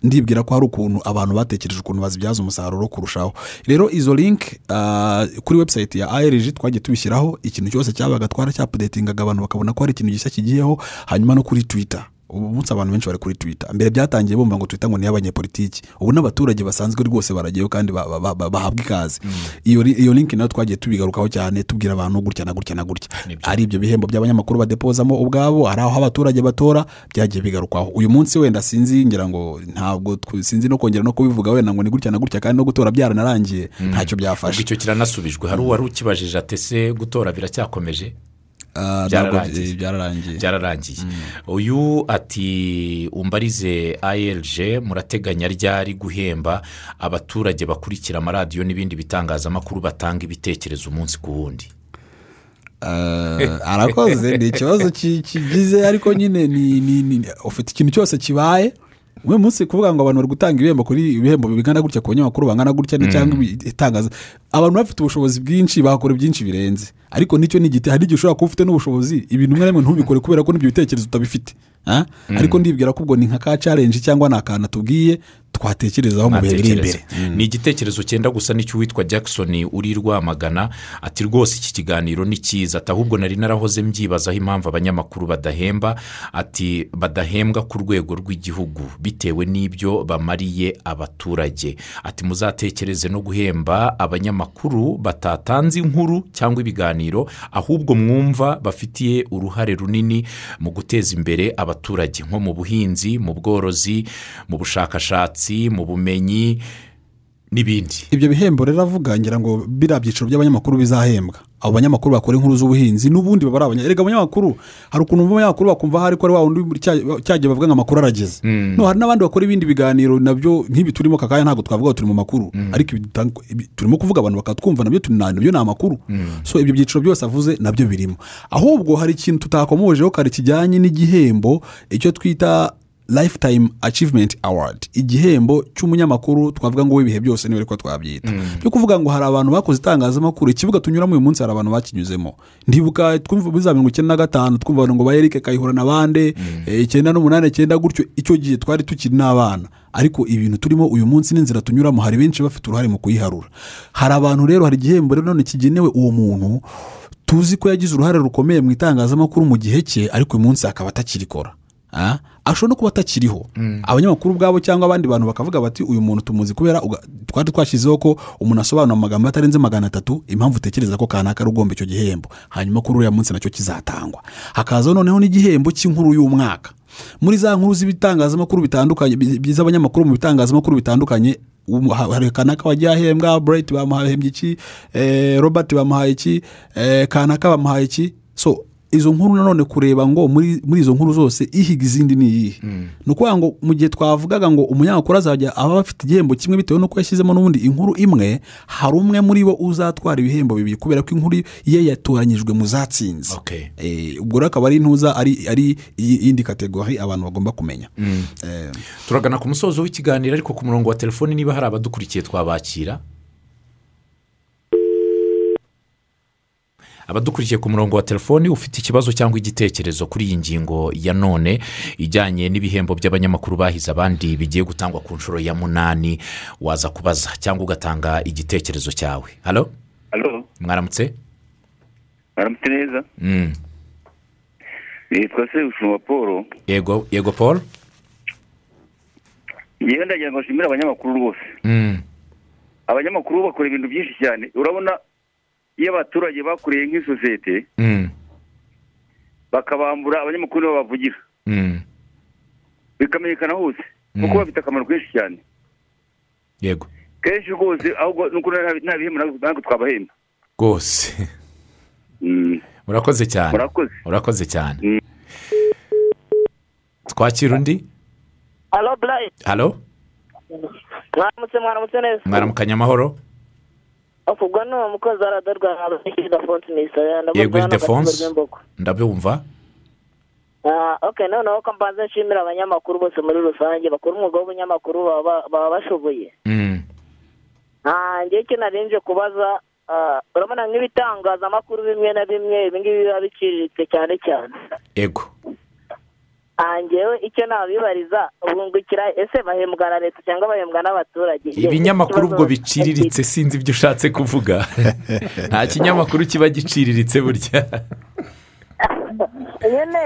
ndibwira ko hari ukuntu abantu batekereje ukuntu bazibyaza umusaruro kurushaho. Rero izo link ah, kuri website ya ARG twagiye tubishyiraho ikintu cyose cyabaga twaracyapdatingaga abantu bakabona ko hari ikintu gishya kigiyeho hanyuma no kuri twitter. Ubu munsi abantu benshi bari kuri twitter. Mbere byatangiye bumva ngo twitter ngo ni iy'abanyepolitiki. Ubu n'abaturage basanzwe rwose baragiyeho kandi ba- ba- ba- bahabwa ikaze. Iyo ri- iyo link na yo twagiye tubigarukaho cyane tubwira abantu gutya na gutya na gutya. Ari ibyo bihembo by'abanyamakuru badepozamo ubwabo hari aho abaturage batora byagiye bigarukwaho. Uyu munsi wenda sinzi ngira ngo ntabwo sinzi no kongera no kubivuga wenda ngo ni gutya na gutya kandi no gutora byaranarangiye ntacyo ubwo byafashe icyo kiranasubijwe hari uwari ukibajije ati ese gutora biracyakomeje? Byararangiye. eh, byararangiye byararangiye uyu ati umbarize ALG murateganya ryari guhemba abaturage bakurikira amaradiyo n'ibindi bitangazamakuru batanga ibitekerezo umunsi ku wundi? Eh, arakoze ni ikibazo ki- kigize ariko nyine ni- ufite ikintu cyose kibaye? Uyu munsi kuvuga ngo abantu bari gutanga ibihembo kuri ibihembo bingana gutya ku banyamakuru bangana gutya ni cyangwa ibi- itangaza abantu bafite ubushobozi bwinshi bakora byinshi birenze. Ariko ni cyo ni igiti hari igihe ushobora kuba ufite n'ubushobozi ibintu bimwe na bimwe ntubikore kubera ko n'ibyo bitekerezo utabifite Ah? ariko ndibwira ko ubwo ni nka ka challenge cyangwa ni akantu atubwiye twatekerezaho mu bihe biri imbere. Ntatekereza. ni igitekerezo cyenda gusa n'icy'uwitwa jackson uri rwamagana ati rwose iki kiganiro ni cyiza. Ati ahubwo nari narahoze mbyibazaho impamvu abanyamakuru badahemba ati badahembwa ku rwego rw'igihugu bitewe n'ibyo bamariye abaturage. Ati muzatekereze no guhemba abanyamakuru batatanze inkuru cyangwa ibiganiro ahubwo mwumva bafitiye uruhare runini mu guteza imbere abaturage nko mu buhinzi mu bworozi mu bushakashatsi mu bumenyi n'ibindi. Ibyo bihembo rero avuga ngira ngo biriya byiciro by'abanyamakuru bizahembwa. Abo banyamakuru bakora inkuru z'ubuhinzi n'ubundi baba ari erega abanyamakuru hari ukuntu abanyamakuru bakumva hari ko ari wa wundi cyagiye bavuga ngo amakuru arageze. No hari n'abandi bakora ibindi biganiro na byo nk'ibi turimo aka kanya ntabwo twavuga ngo turi mu makuru. Ariko dutanga- ibi- turimo kuvuga abantu bakatwumva na byo ni amakuru. So ibyo byiciro byose avuze na byo birimo. Ahubwo hari ikintu tutakomojeho kare kijyanye n'igihembo icyo twita lifetime achievement award. Igihembo cy'umunyamakuru twavuga ngo w'ibihe byose ni we ariko twabyita. Byo kuvuga ngo hari abantu bakoze itangazamakuru ikibuga tunyuramo uyu munsi hari abantu bakinyuzemo. Ndibuka twumva muri za mirongo icyenda na gatanu twumva ngo ba erike kayihura na bande eh, icyenda n'umunani icyenda gutyo icyo gihe twari tukiri n'abana. Ariko ibintu turimo uyu munsi n'inzira tunyuramo hari benshi bafite uruhare mu kuyiharura. Hari abantu rero hari igihembo rero none kigenewe uwo muntu tuzi ko yagize uruhare rukomeye mu itangazamakuru mu gihe cye ariko uyu munsi akaba atakirikora. Ah, ashobora no kuba atakiriho. Abanyamakuru ubwabo cyangwa abandi bantu bakavuga bati uyu muntu tumuzi kubera twari twashyizeho ko umuntu asobanura amagambo atarenze magana atatu impamvu utekereza ko kanaka ari ugomba icyo gihembo. Hanyuma kuri uriya munsi na cyo kizatangwa. Hakazaho noneho n'igihembo cy'inkuru y'umwaka. Muri za nkuru z'ibitangazamakuru bitandukanye bi- bi- z'abanyamakuru mu bitangazamakuru bitandukanye ha- hari kanaka wagiye ahembwa burayiti bamuhembye iki eh, robert bamuhaye iki eh, kanaka bamuhaye iki. So izo nkuru nanone kureba ngo muri muri izo nkuru zose ihiga izindi ni iyihe? Ni ukuvuga ngo mu gihe twavugaga ngo umunyamakuru azajya aba afite igihembo kimwe bitewe n'uko yashyizemo n'ubundi inkuru imwe hari umwe muri bo uzatwara ibihembo bibiri kubera ko inkuru ye yatoranyijwe mu zatsinze. Okay. Eh, ubwo rero akaba ari intuza ari iyindi kategori abantu bagomba kumenya. Eh, turagana ku musozo w'ikiganiro ariko ku murongo wa telefoni niba hari abadukurikiye twabakira. Abadukurikiye ku murongo wa telefoni ufite ikibazo cyangwa igitekerezo kuri iyi ngingo ya none ijyanye n'ibihembo by'abanyamakuru bahize abandi bigiye gutangwa ku nshuro ya munani waza kubaza cyangwa ugatanga igitekerezo cyawe. Halo? Alo mwaramutse? Aramutse neza? Mm. nitwa sebushuma paul. Yego yego paul? Ngewe ndagira ngo nshimire abanyamakuru rwose. Mm. abanyamakuru bakora ibintu byinshi cyane. Urabona iyo abaturage bakoreye nk'isosiyete Mm. bakabambura abanyamakuru nibo bavugira. Mm. bikamenyekana hose Mm. kuko bafite akamaro kenshi cyane. Yego. Kenshi rwose ahubwo nuko nta bihembo natwe twabahemba. Rwose. Mm, urakoze cyane. Murakoze. Urakoze cyane. Mm. twakira undi? Alo burayi halo? Mwaramutse mwaramutse neza. Mwaramukanya amahoro? Ubwo ni umukozi wa radiyo rwanda abashyikiriza defonse misaya Yego, Ildefonse. ndabumva oke noneho ko mbanza nshimira abanyamakuru bose muri rusange bakora umwuga w'ubunyamakuru baba bashoboye Mm. ngewe icyo narinje kubaza ah, urabona nk'ibitangazamakuru bimwe na bimwe ibi ngibi biba biciriritse cyane cyane yego Ah, ngewe icyo nabibariza bungukira ese bahembwa na leta cyangwa bahembwa n'abaturage ibinyamakuru ubwo biciriritse sinzi ibyo ushatse kuvuga. Nta kinyamakuru kiba giciriritse burya. Nyine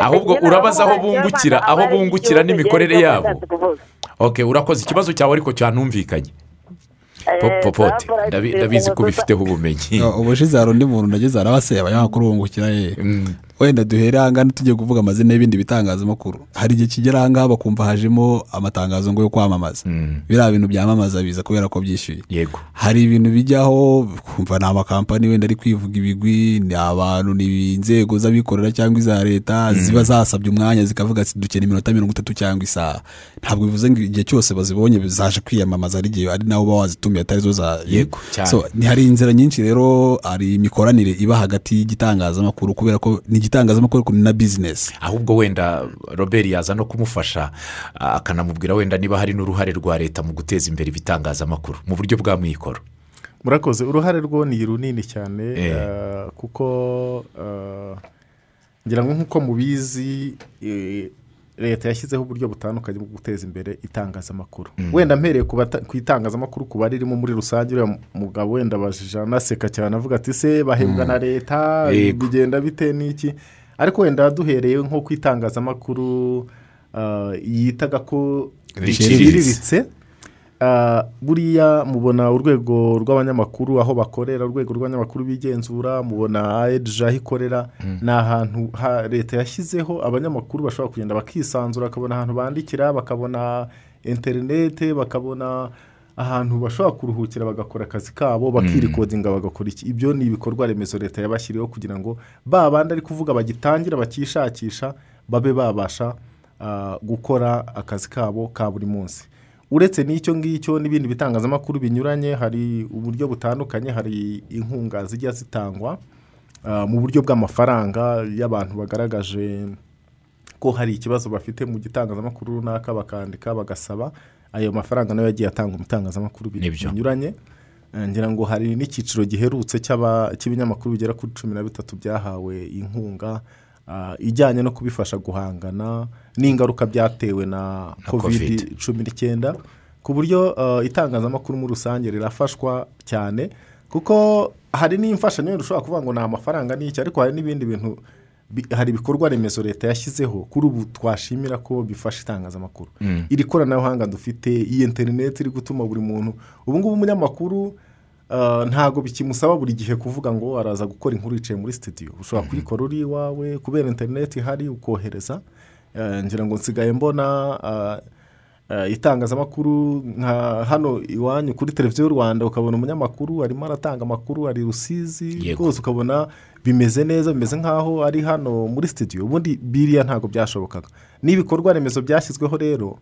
Ahubwo urabaza aho bungukira, aho bungukira n'imikorere yabo. ok urakoze ikibazo cyawe ariko cyanumvikanye. Eh, popote Barbara ndabi- Tizere ndabizi ko ubifiteho ubumenyi. Ubushize hari undi muntu nageze arabaseye abanyamakuru bungukira ye. Mm. Wenda duhere ahangana tujye kuvuga amazina y'ibindi bitangazamakuru. Hari igihe kigera ahangaha bakumva hajemo amatangazo ngo yo kwamamaza. Mm. biriya bintu byamamaza biza kubera ko byishyuye. Yego. Hari ibintu bijyaho kumva ni amakampani wenda ari kwivuga ibigwi ni abantu ni inzego z'abikorera cyangwa iza leta ziba zasabye umwanya zikavuga ati dukeneye iminota mirongo itatu cyangwa isaha. Ntabwo bivuze ngo igihe cyose bazibonye zaje kwiyamamaza ari igihe ari nawe uba wazitumiye atari zo za Yego, cyane. Hari inzira nyinshi rero hari imikoranire iba hagati y'igitangazamakuru kubera ko igitangazamakuru na bizinesi ahubwo wenda robert yaza no kumufasha akanamubwira wenda niba hari n'uruhare rwa leta mu guteza imbere ibitangazamakuru. Mu buryo bwa mwikoro. Murakoze. Uruhare rwo ni runini cyane Eh. kuko ngira ngo nk'uko mubizi eh, leta yashyizeho uburyo butandukanye bwo guteza imbere itangazamakuru. Wenda mpereye ku itangazamakuru ku baririmo muri rusange uriya mugabo wenda abajije anaseka cyane avuga ati se bahembwa na leta bigenda bite n'iki ariko wenda duhereye nko ku itangazamakuru eh, yitaga ko Riciriritse. Ah, buriya mubona urwego rw'abanyamakuru aho bakorera urwego rw'abanyamakuru bigenzura mubona aedije aho ikorera. Ni ahantu ha- leta yashyizeho abanyamakuru bashobora kugenda bakisanzura bakabona ahantu bandikira bakabona interinete bakabona ahantu bashobora kuruhukira bagakora akazi kabo bakirikodinga bagakora iki? Ibyo ni ibikorwa remezo leta yabashyiriyeho kugira ngo ba bandi ari kuvuga bagitangira bakishakisha babe babasha ah, gukora akazi kabo ka buri munsi. Uretse n'icyo ngicyo n'ibindi bitangazamakuru binyuranye hari uburyo butandukanye hari inkunga zijya zitangwa ah, mu buryo bw'amafaranga y'abantu bagaragaje ko hari ikibazo bafite mu gitangazamakuru runaka bakandika bagasaba ayo mafaranga na yo yagiye atangwa mu bitangazamakuru binyuranye. Eh, ngira ngo hari n'icyiciro giherutse cy'ibinyamakuru bigera kuri cumi na bitatu byahawe inkunga ijyanye no kubifasha guhangana n'ingaruka byatewe na kovidi cumi n'icyenda ku buryo ah, itangazamakuru muri rusange rirafashwa cyane kuko hari n'imfashanyo ushobora kuvuga ngo ni amafaranga n'iki ariko hari n'ibindi bintu bi- hari ibikorwa remezo leta yashyizeho kuri ubu twashimira ko bifasha itangazamakuru. Iri koranabuhanga dufite iyi interineti iri gutuma buri muntu ubu ngubu umunyamakuru ah, ntabwo bikimusaba buri gihe kuvuga ngo araza gukora inkuru yicaye muri sitidiyo ushobora kuyikora uri iwawe kubera interineti ihari ukohereza. Eh, ngira ngo nsigaye mbona eh, itangazamakuru nka hano iwanyu kuri televiziyo y'u rwanda ukabona umunyamakuru arimo aratanga amakuru ari rusizi rwose ukabona bimeze neza bimeze nk'aho ari hano muri sitidiyo ubundi biriya ntabwo byashobokaga. N'ibikorwa remezo byashyizweho rero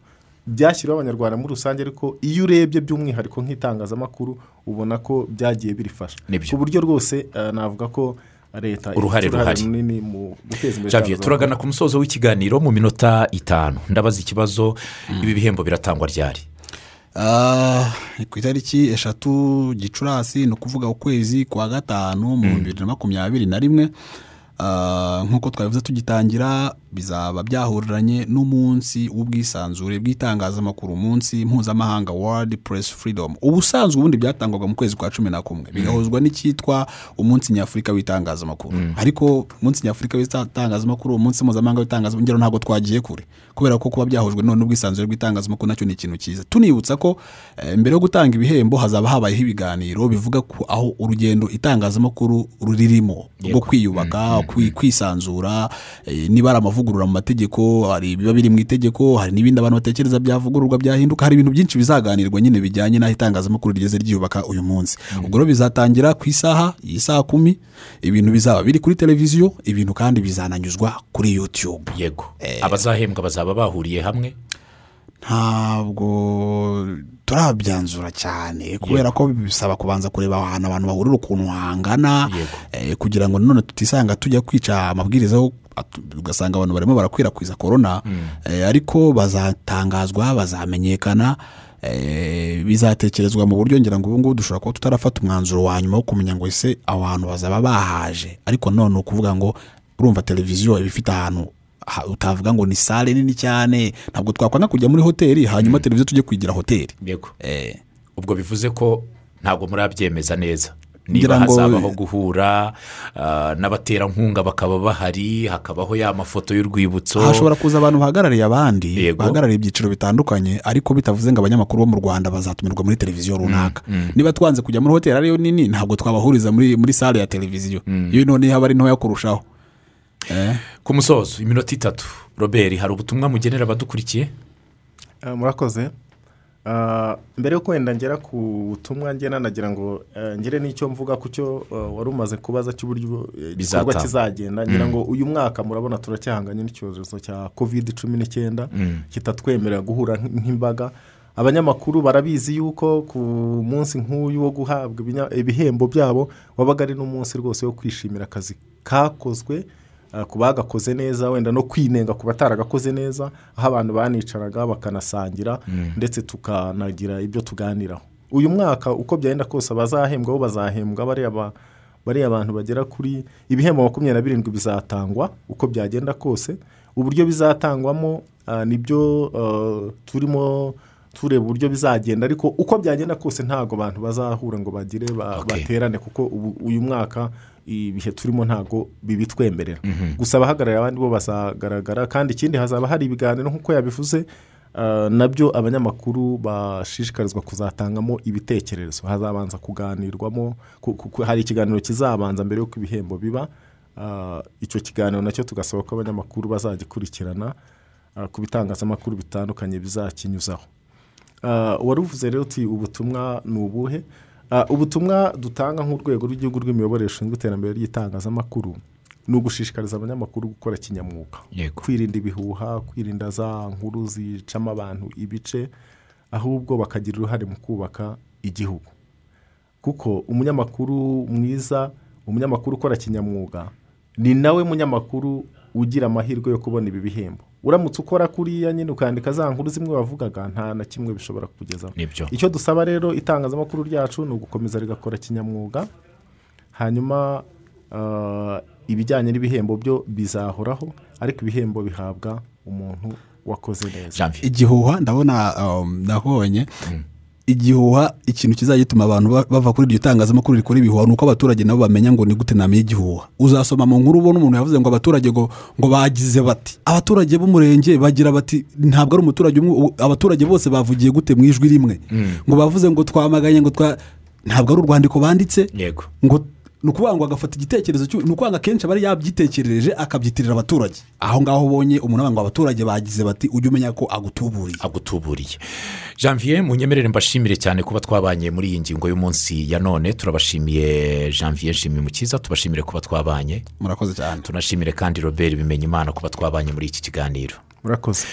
byashyiriweho abanyarwanda muri rusange ariko iyo urebye by'umwihariko nk'itangazamakuru ubona ko byagiye birifasha. Ku buryo rwose eh, navuga ko leta Uruhare ifite ruhari. runini mu guteza imbere javier turagana ku musozo w'ikiganiro mu minota itanu. Ndabaza ikibazo ibi bihembo biratangwa ryari? Ah, ku itariki eshatu gicurasi ni ukuvuga ukwezi kwa gatanu mu bibiri na makumyabiri na rimwe. Ah, nk'uko twabivuze tugitangira bizaba byahuriranye n'umunsi w'ubwisanzure bw'itangazamakuru umunsi mpuzamahanga world press freedom. Ubusanzwe ubundi byatangwaga mu kwezi kwa cumi na kumwe. Bigahuzwa n'icyitwa umunsi nyafurika w'itangazamakuru. Ariko umunsi nyafurika w'itangazamakuru umunsi mpuzamahanga w'itangazamakuru ngero ntabwo twagiye kure. Kubera ko kuba byahujwe none n'ubwisanzure bw'itangazamakuru na cyo ni ikintu cyiza. Tunibutsa ko eh, mbere yo gutanga ibihembo hazaba habayeho ibiganiro bivuga ko aho urugendo itangazamakuru ruririmo. Rwo kwiyubaka kwi- kwisanzura eh, niba ari amavugurura mu mategeko hari ibiba biri mu itegeko hari n'ibindi abantu batekereza byavugururwa byahinduka hari ibintu byinshi bizaganirwa nyine bijyanye n'aho itangazamakuru rigeze ryiyubaka uyu munsi. Ubwo rero bizatangira ku isaha iyi saa kumi ibintu bizaba biri kuri televiziyo ibintu kandi bizananyuzwa kuri yutube yego. Abazahembwa bazaba bahuriye hamwe? Ntabwo turabyanzura cyane kubera ko bisaba kubanza kureba ahantu abantu bahurira ukuntu hangana eh, kugira ngo nanone tutisanga tujya kwica amabwiriza ugasanga abantu barimo barakwirakwiza korona eh, ariko bazatangazwa bazamenyekana eh, bizatekerezwa mu buryo ngira ngo ubu ngubu dushobora kuba tutarafata umwanzuro wa nyuma wo kumenya ngo ese aho hantu bazaba bahaje. Ariko none ukuvuga ngo urumva televiziyo iba ifite ahantu ha- utavuga ngo ni sale nini cyane. Ntabwo twakwanga kujya muri hoteli hanyuma televiziyo tujye kwigira hoteli. Yego. Eh, ubwo bivuze ko ntabwo murabyemeza neza. Niba hazabaho guhura ah, n'abaterankunga bakaba bahari hakabaho ya mafoto y'urwibutso. Hashobora kuza abantu bahagarariye abandi bahagarariye ibyiciro bitandukanye ariko bitavuze ngo abanyamakuru bo mu rwanda bazatumirwa muri televiziyo runaka. niba twanze kujya muri hoteli ariyo nini ntabwo twabahuriza muri muri sale ya televiziyo. Iyo none yaba ari ntoya kurushaho. Eh, ku musozo iminota itatu. Robert hari ubutumwa mugenera abadukurikiye? Ah, murakoze. Ah, mbere yo wenda ngera ku butumwa ngena nagira ngo eh, ngere n'icyo mvuga ku cyo eh, wari umaze kubaza cy'uburyo eh, igikorwa kizagenda. Ngira ngo uyu mwaka murabona turacyahanganye n'icyorezo cya covid cumi n'icyenda kitatwemerera guhura nk- nk'imbaga. Abanyamakuru barabizi yuko ku munsi nk'uyu wo guhabwa ibihembo byabo wabaga ari n'umunsi rwose wo kwishimira akazi kakozwe ku bagakoze neza wenda no kwinenga ku bataragakoze neza aho abantu banicaraga bakanasangira ndetse tukanagira ibyo tuganiraho. Uyu mwaka uko byagenda kose abazahembwa bo bazahembwa bariya ba- bariya abantu bagera kuri ibihembo makumyabiri na birindwi bizatangwa uko byagenda kose. Uburyo bizatangwamo ah, ni byo ah, turimo tureba uburyo bizagenda ariko uko byagenda kose ntabwo abantu bazahura ngo bagire baterane kuko uyu mwaka ibihe turimo ntabwo bibitwemerera. Gusa abahagarariye abandi bo bazagaragara kandi ikindi hazaba hari ibiganiro nk'uko yabivuze ah, na byo abanyamakuru bashishikarizwa kuzatangamo ibitekerezo. Hazabanza kuganirwamo ku- ku- ku- hari ikiganiro kizabanza mbere y'uko ibihembo biba Ah, icyo kiganiro na cyo tugasaba ko abanyamakuru bazagikurikirana ah, ku bitangazamakuru bitandukanye bizakinyuzaho. Ah, wari uvuze rero uti ubutumwa ni ubuhe? Ubutumwa dutanga nk'urwego rw'igihugu rw'imiyoborere rushinzwe iterambere ry'itangazamakuru ni ugushishikariza abanyamakuru gukora kinyamwuga. Kwirinda ibihuha kwirinda za nkuru zicamo abantu ibice ahubwo bakagira uruhare mu kubaka igihugu. Kuko umunyamakuru mwiza umunyamakuru ukora kinyamwuga ni nawe munyamakuru ugira amahirwe yo kubona ibi bihembo. Uramutse ukora kuriya nyine ukandika za nkuru zimwe wavugaga nta na kimwe bishobora kukugezaho. Nibyo. icyo dusaba rero itangazamakuru ryacu ni ugukomeza rigakora kinyamwuga hanyuma ah, ibijyanye n'ibihembo byo bizahoraho ariko ibihembo bihabwa umuntu wakoze neza. Igihuha ndabona um, nabonye. Igihuha ikintu kizajya gituma abantu ba- bava kuri iryo tangazamakuru rikora ibihuha ni uko abaturage nabo bamenya ngo ni gute namenye igihuha. Uzasoma mu nkuru ubona umuntu yavuze ngo abaturage ngo ngo bagize bati abaturage b'umurenge bagira bati ntabwo ari umuturage umwe abaturage bose bavugiye gute mu ijwi rimwe. Ngo bavuze ngo twamaganye ngo twa ntabwo ari urwandiko banditse. Ngo ni ukuvuga ngo agafata igitekerezo ni ukuvuga ngo akenshi aba yabyitekerereje akabyitirira abaturage. Aho ngaho ubonye umuntu ngo abaturage bagize bati ujye umenya ko agutuburiye. Agutuburiye. Janvier munyemerere mbashimire cyane kuba twabanye muri iyi ngingo y'umunsi ya none. Turabashimiye janvier nshimimukiza tubashimire kuba twabanye. Murakoze cyane. Tunashimire kandi robert bimenya imana kuba twabanye muri iki kiganiro. Murakoze.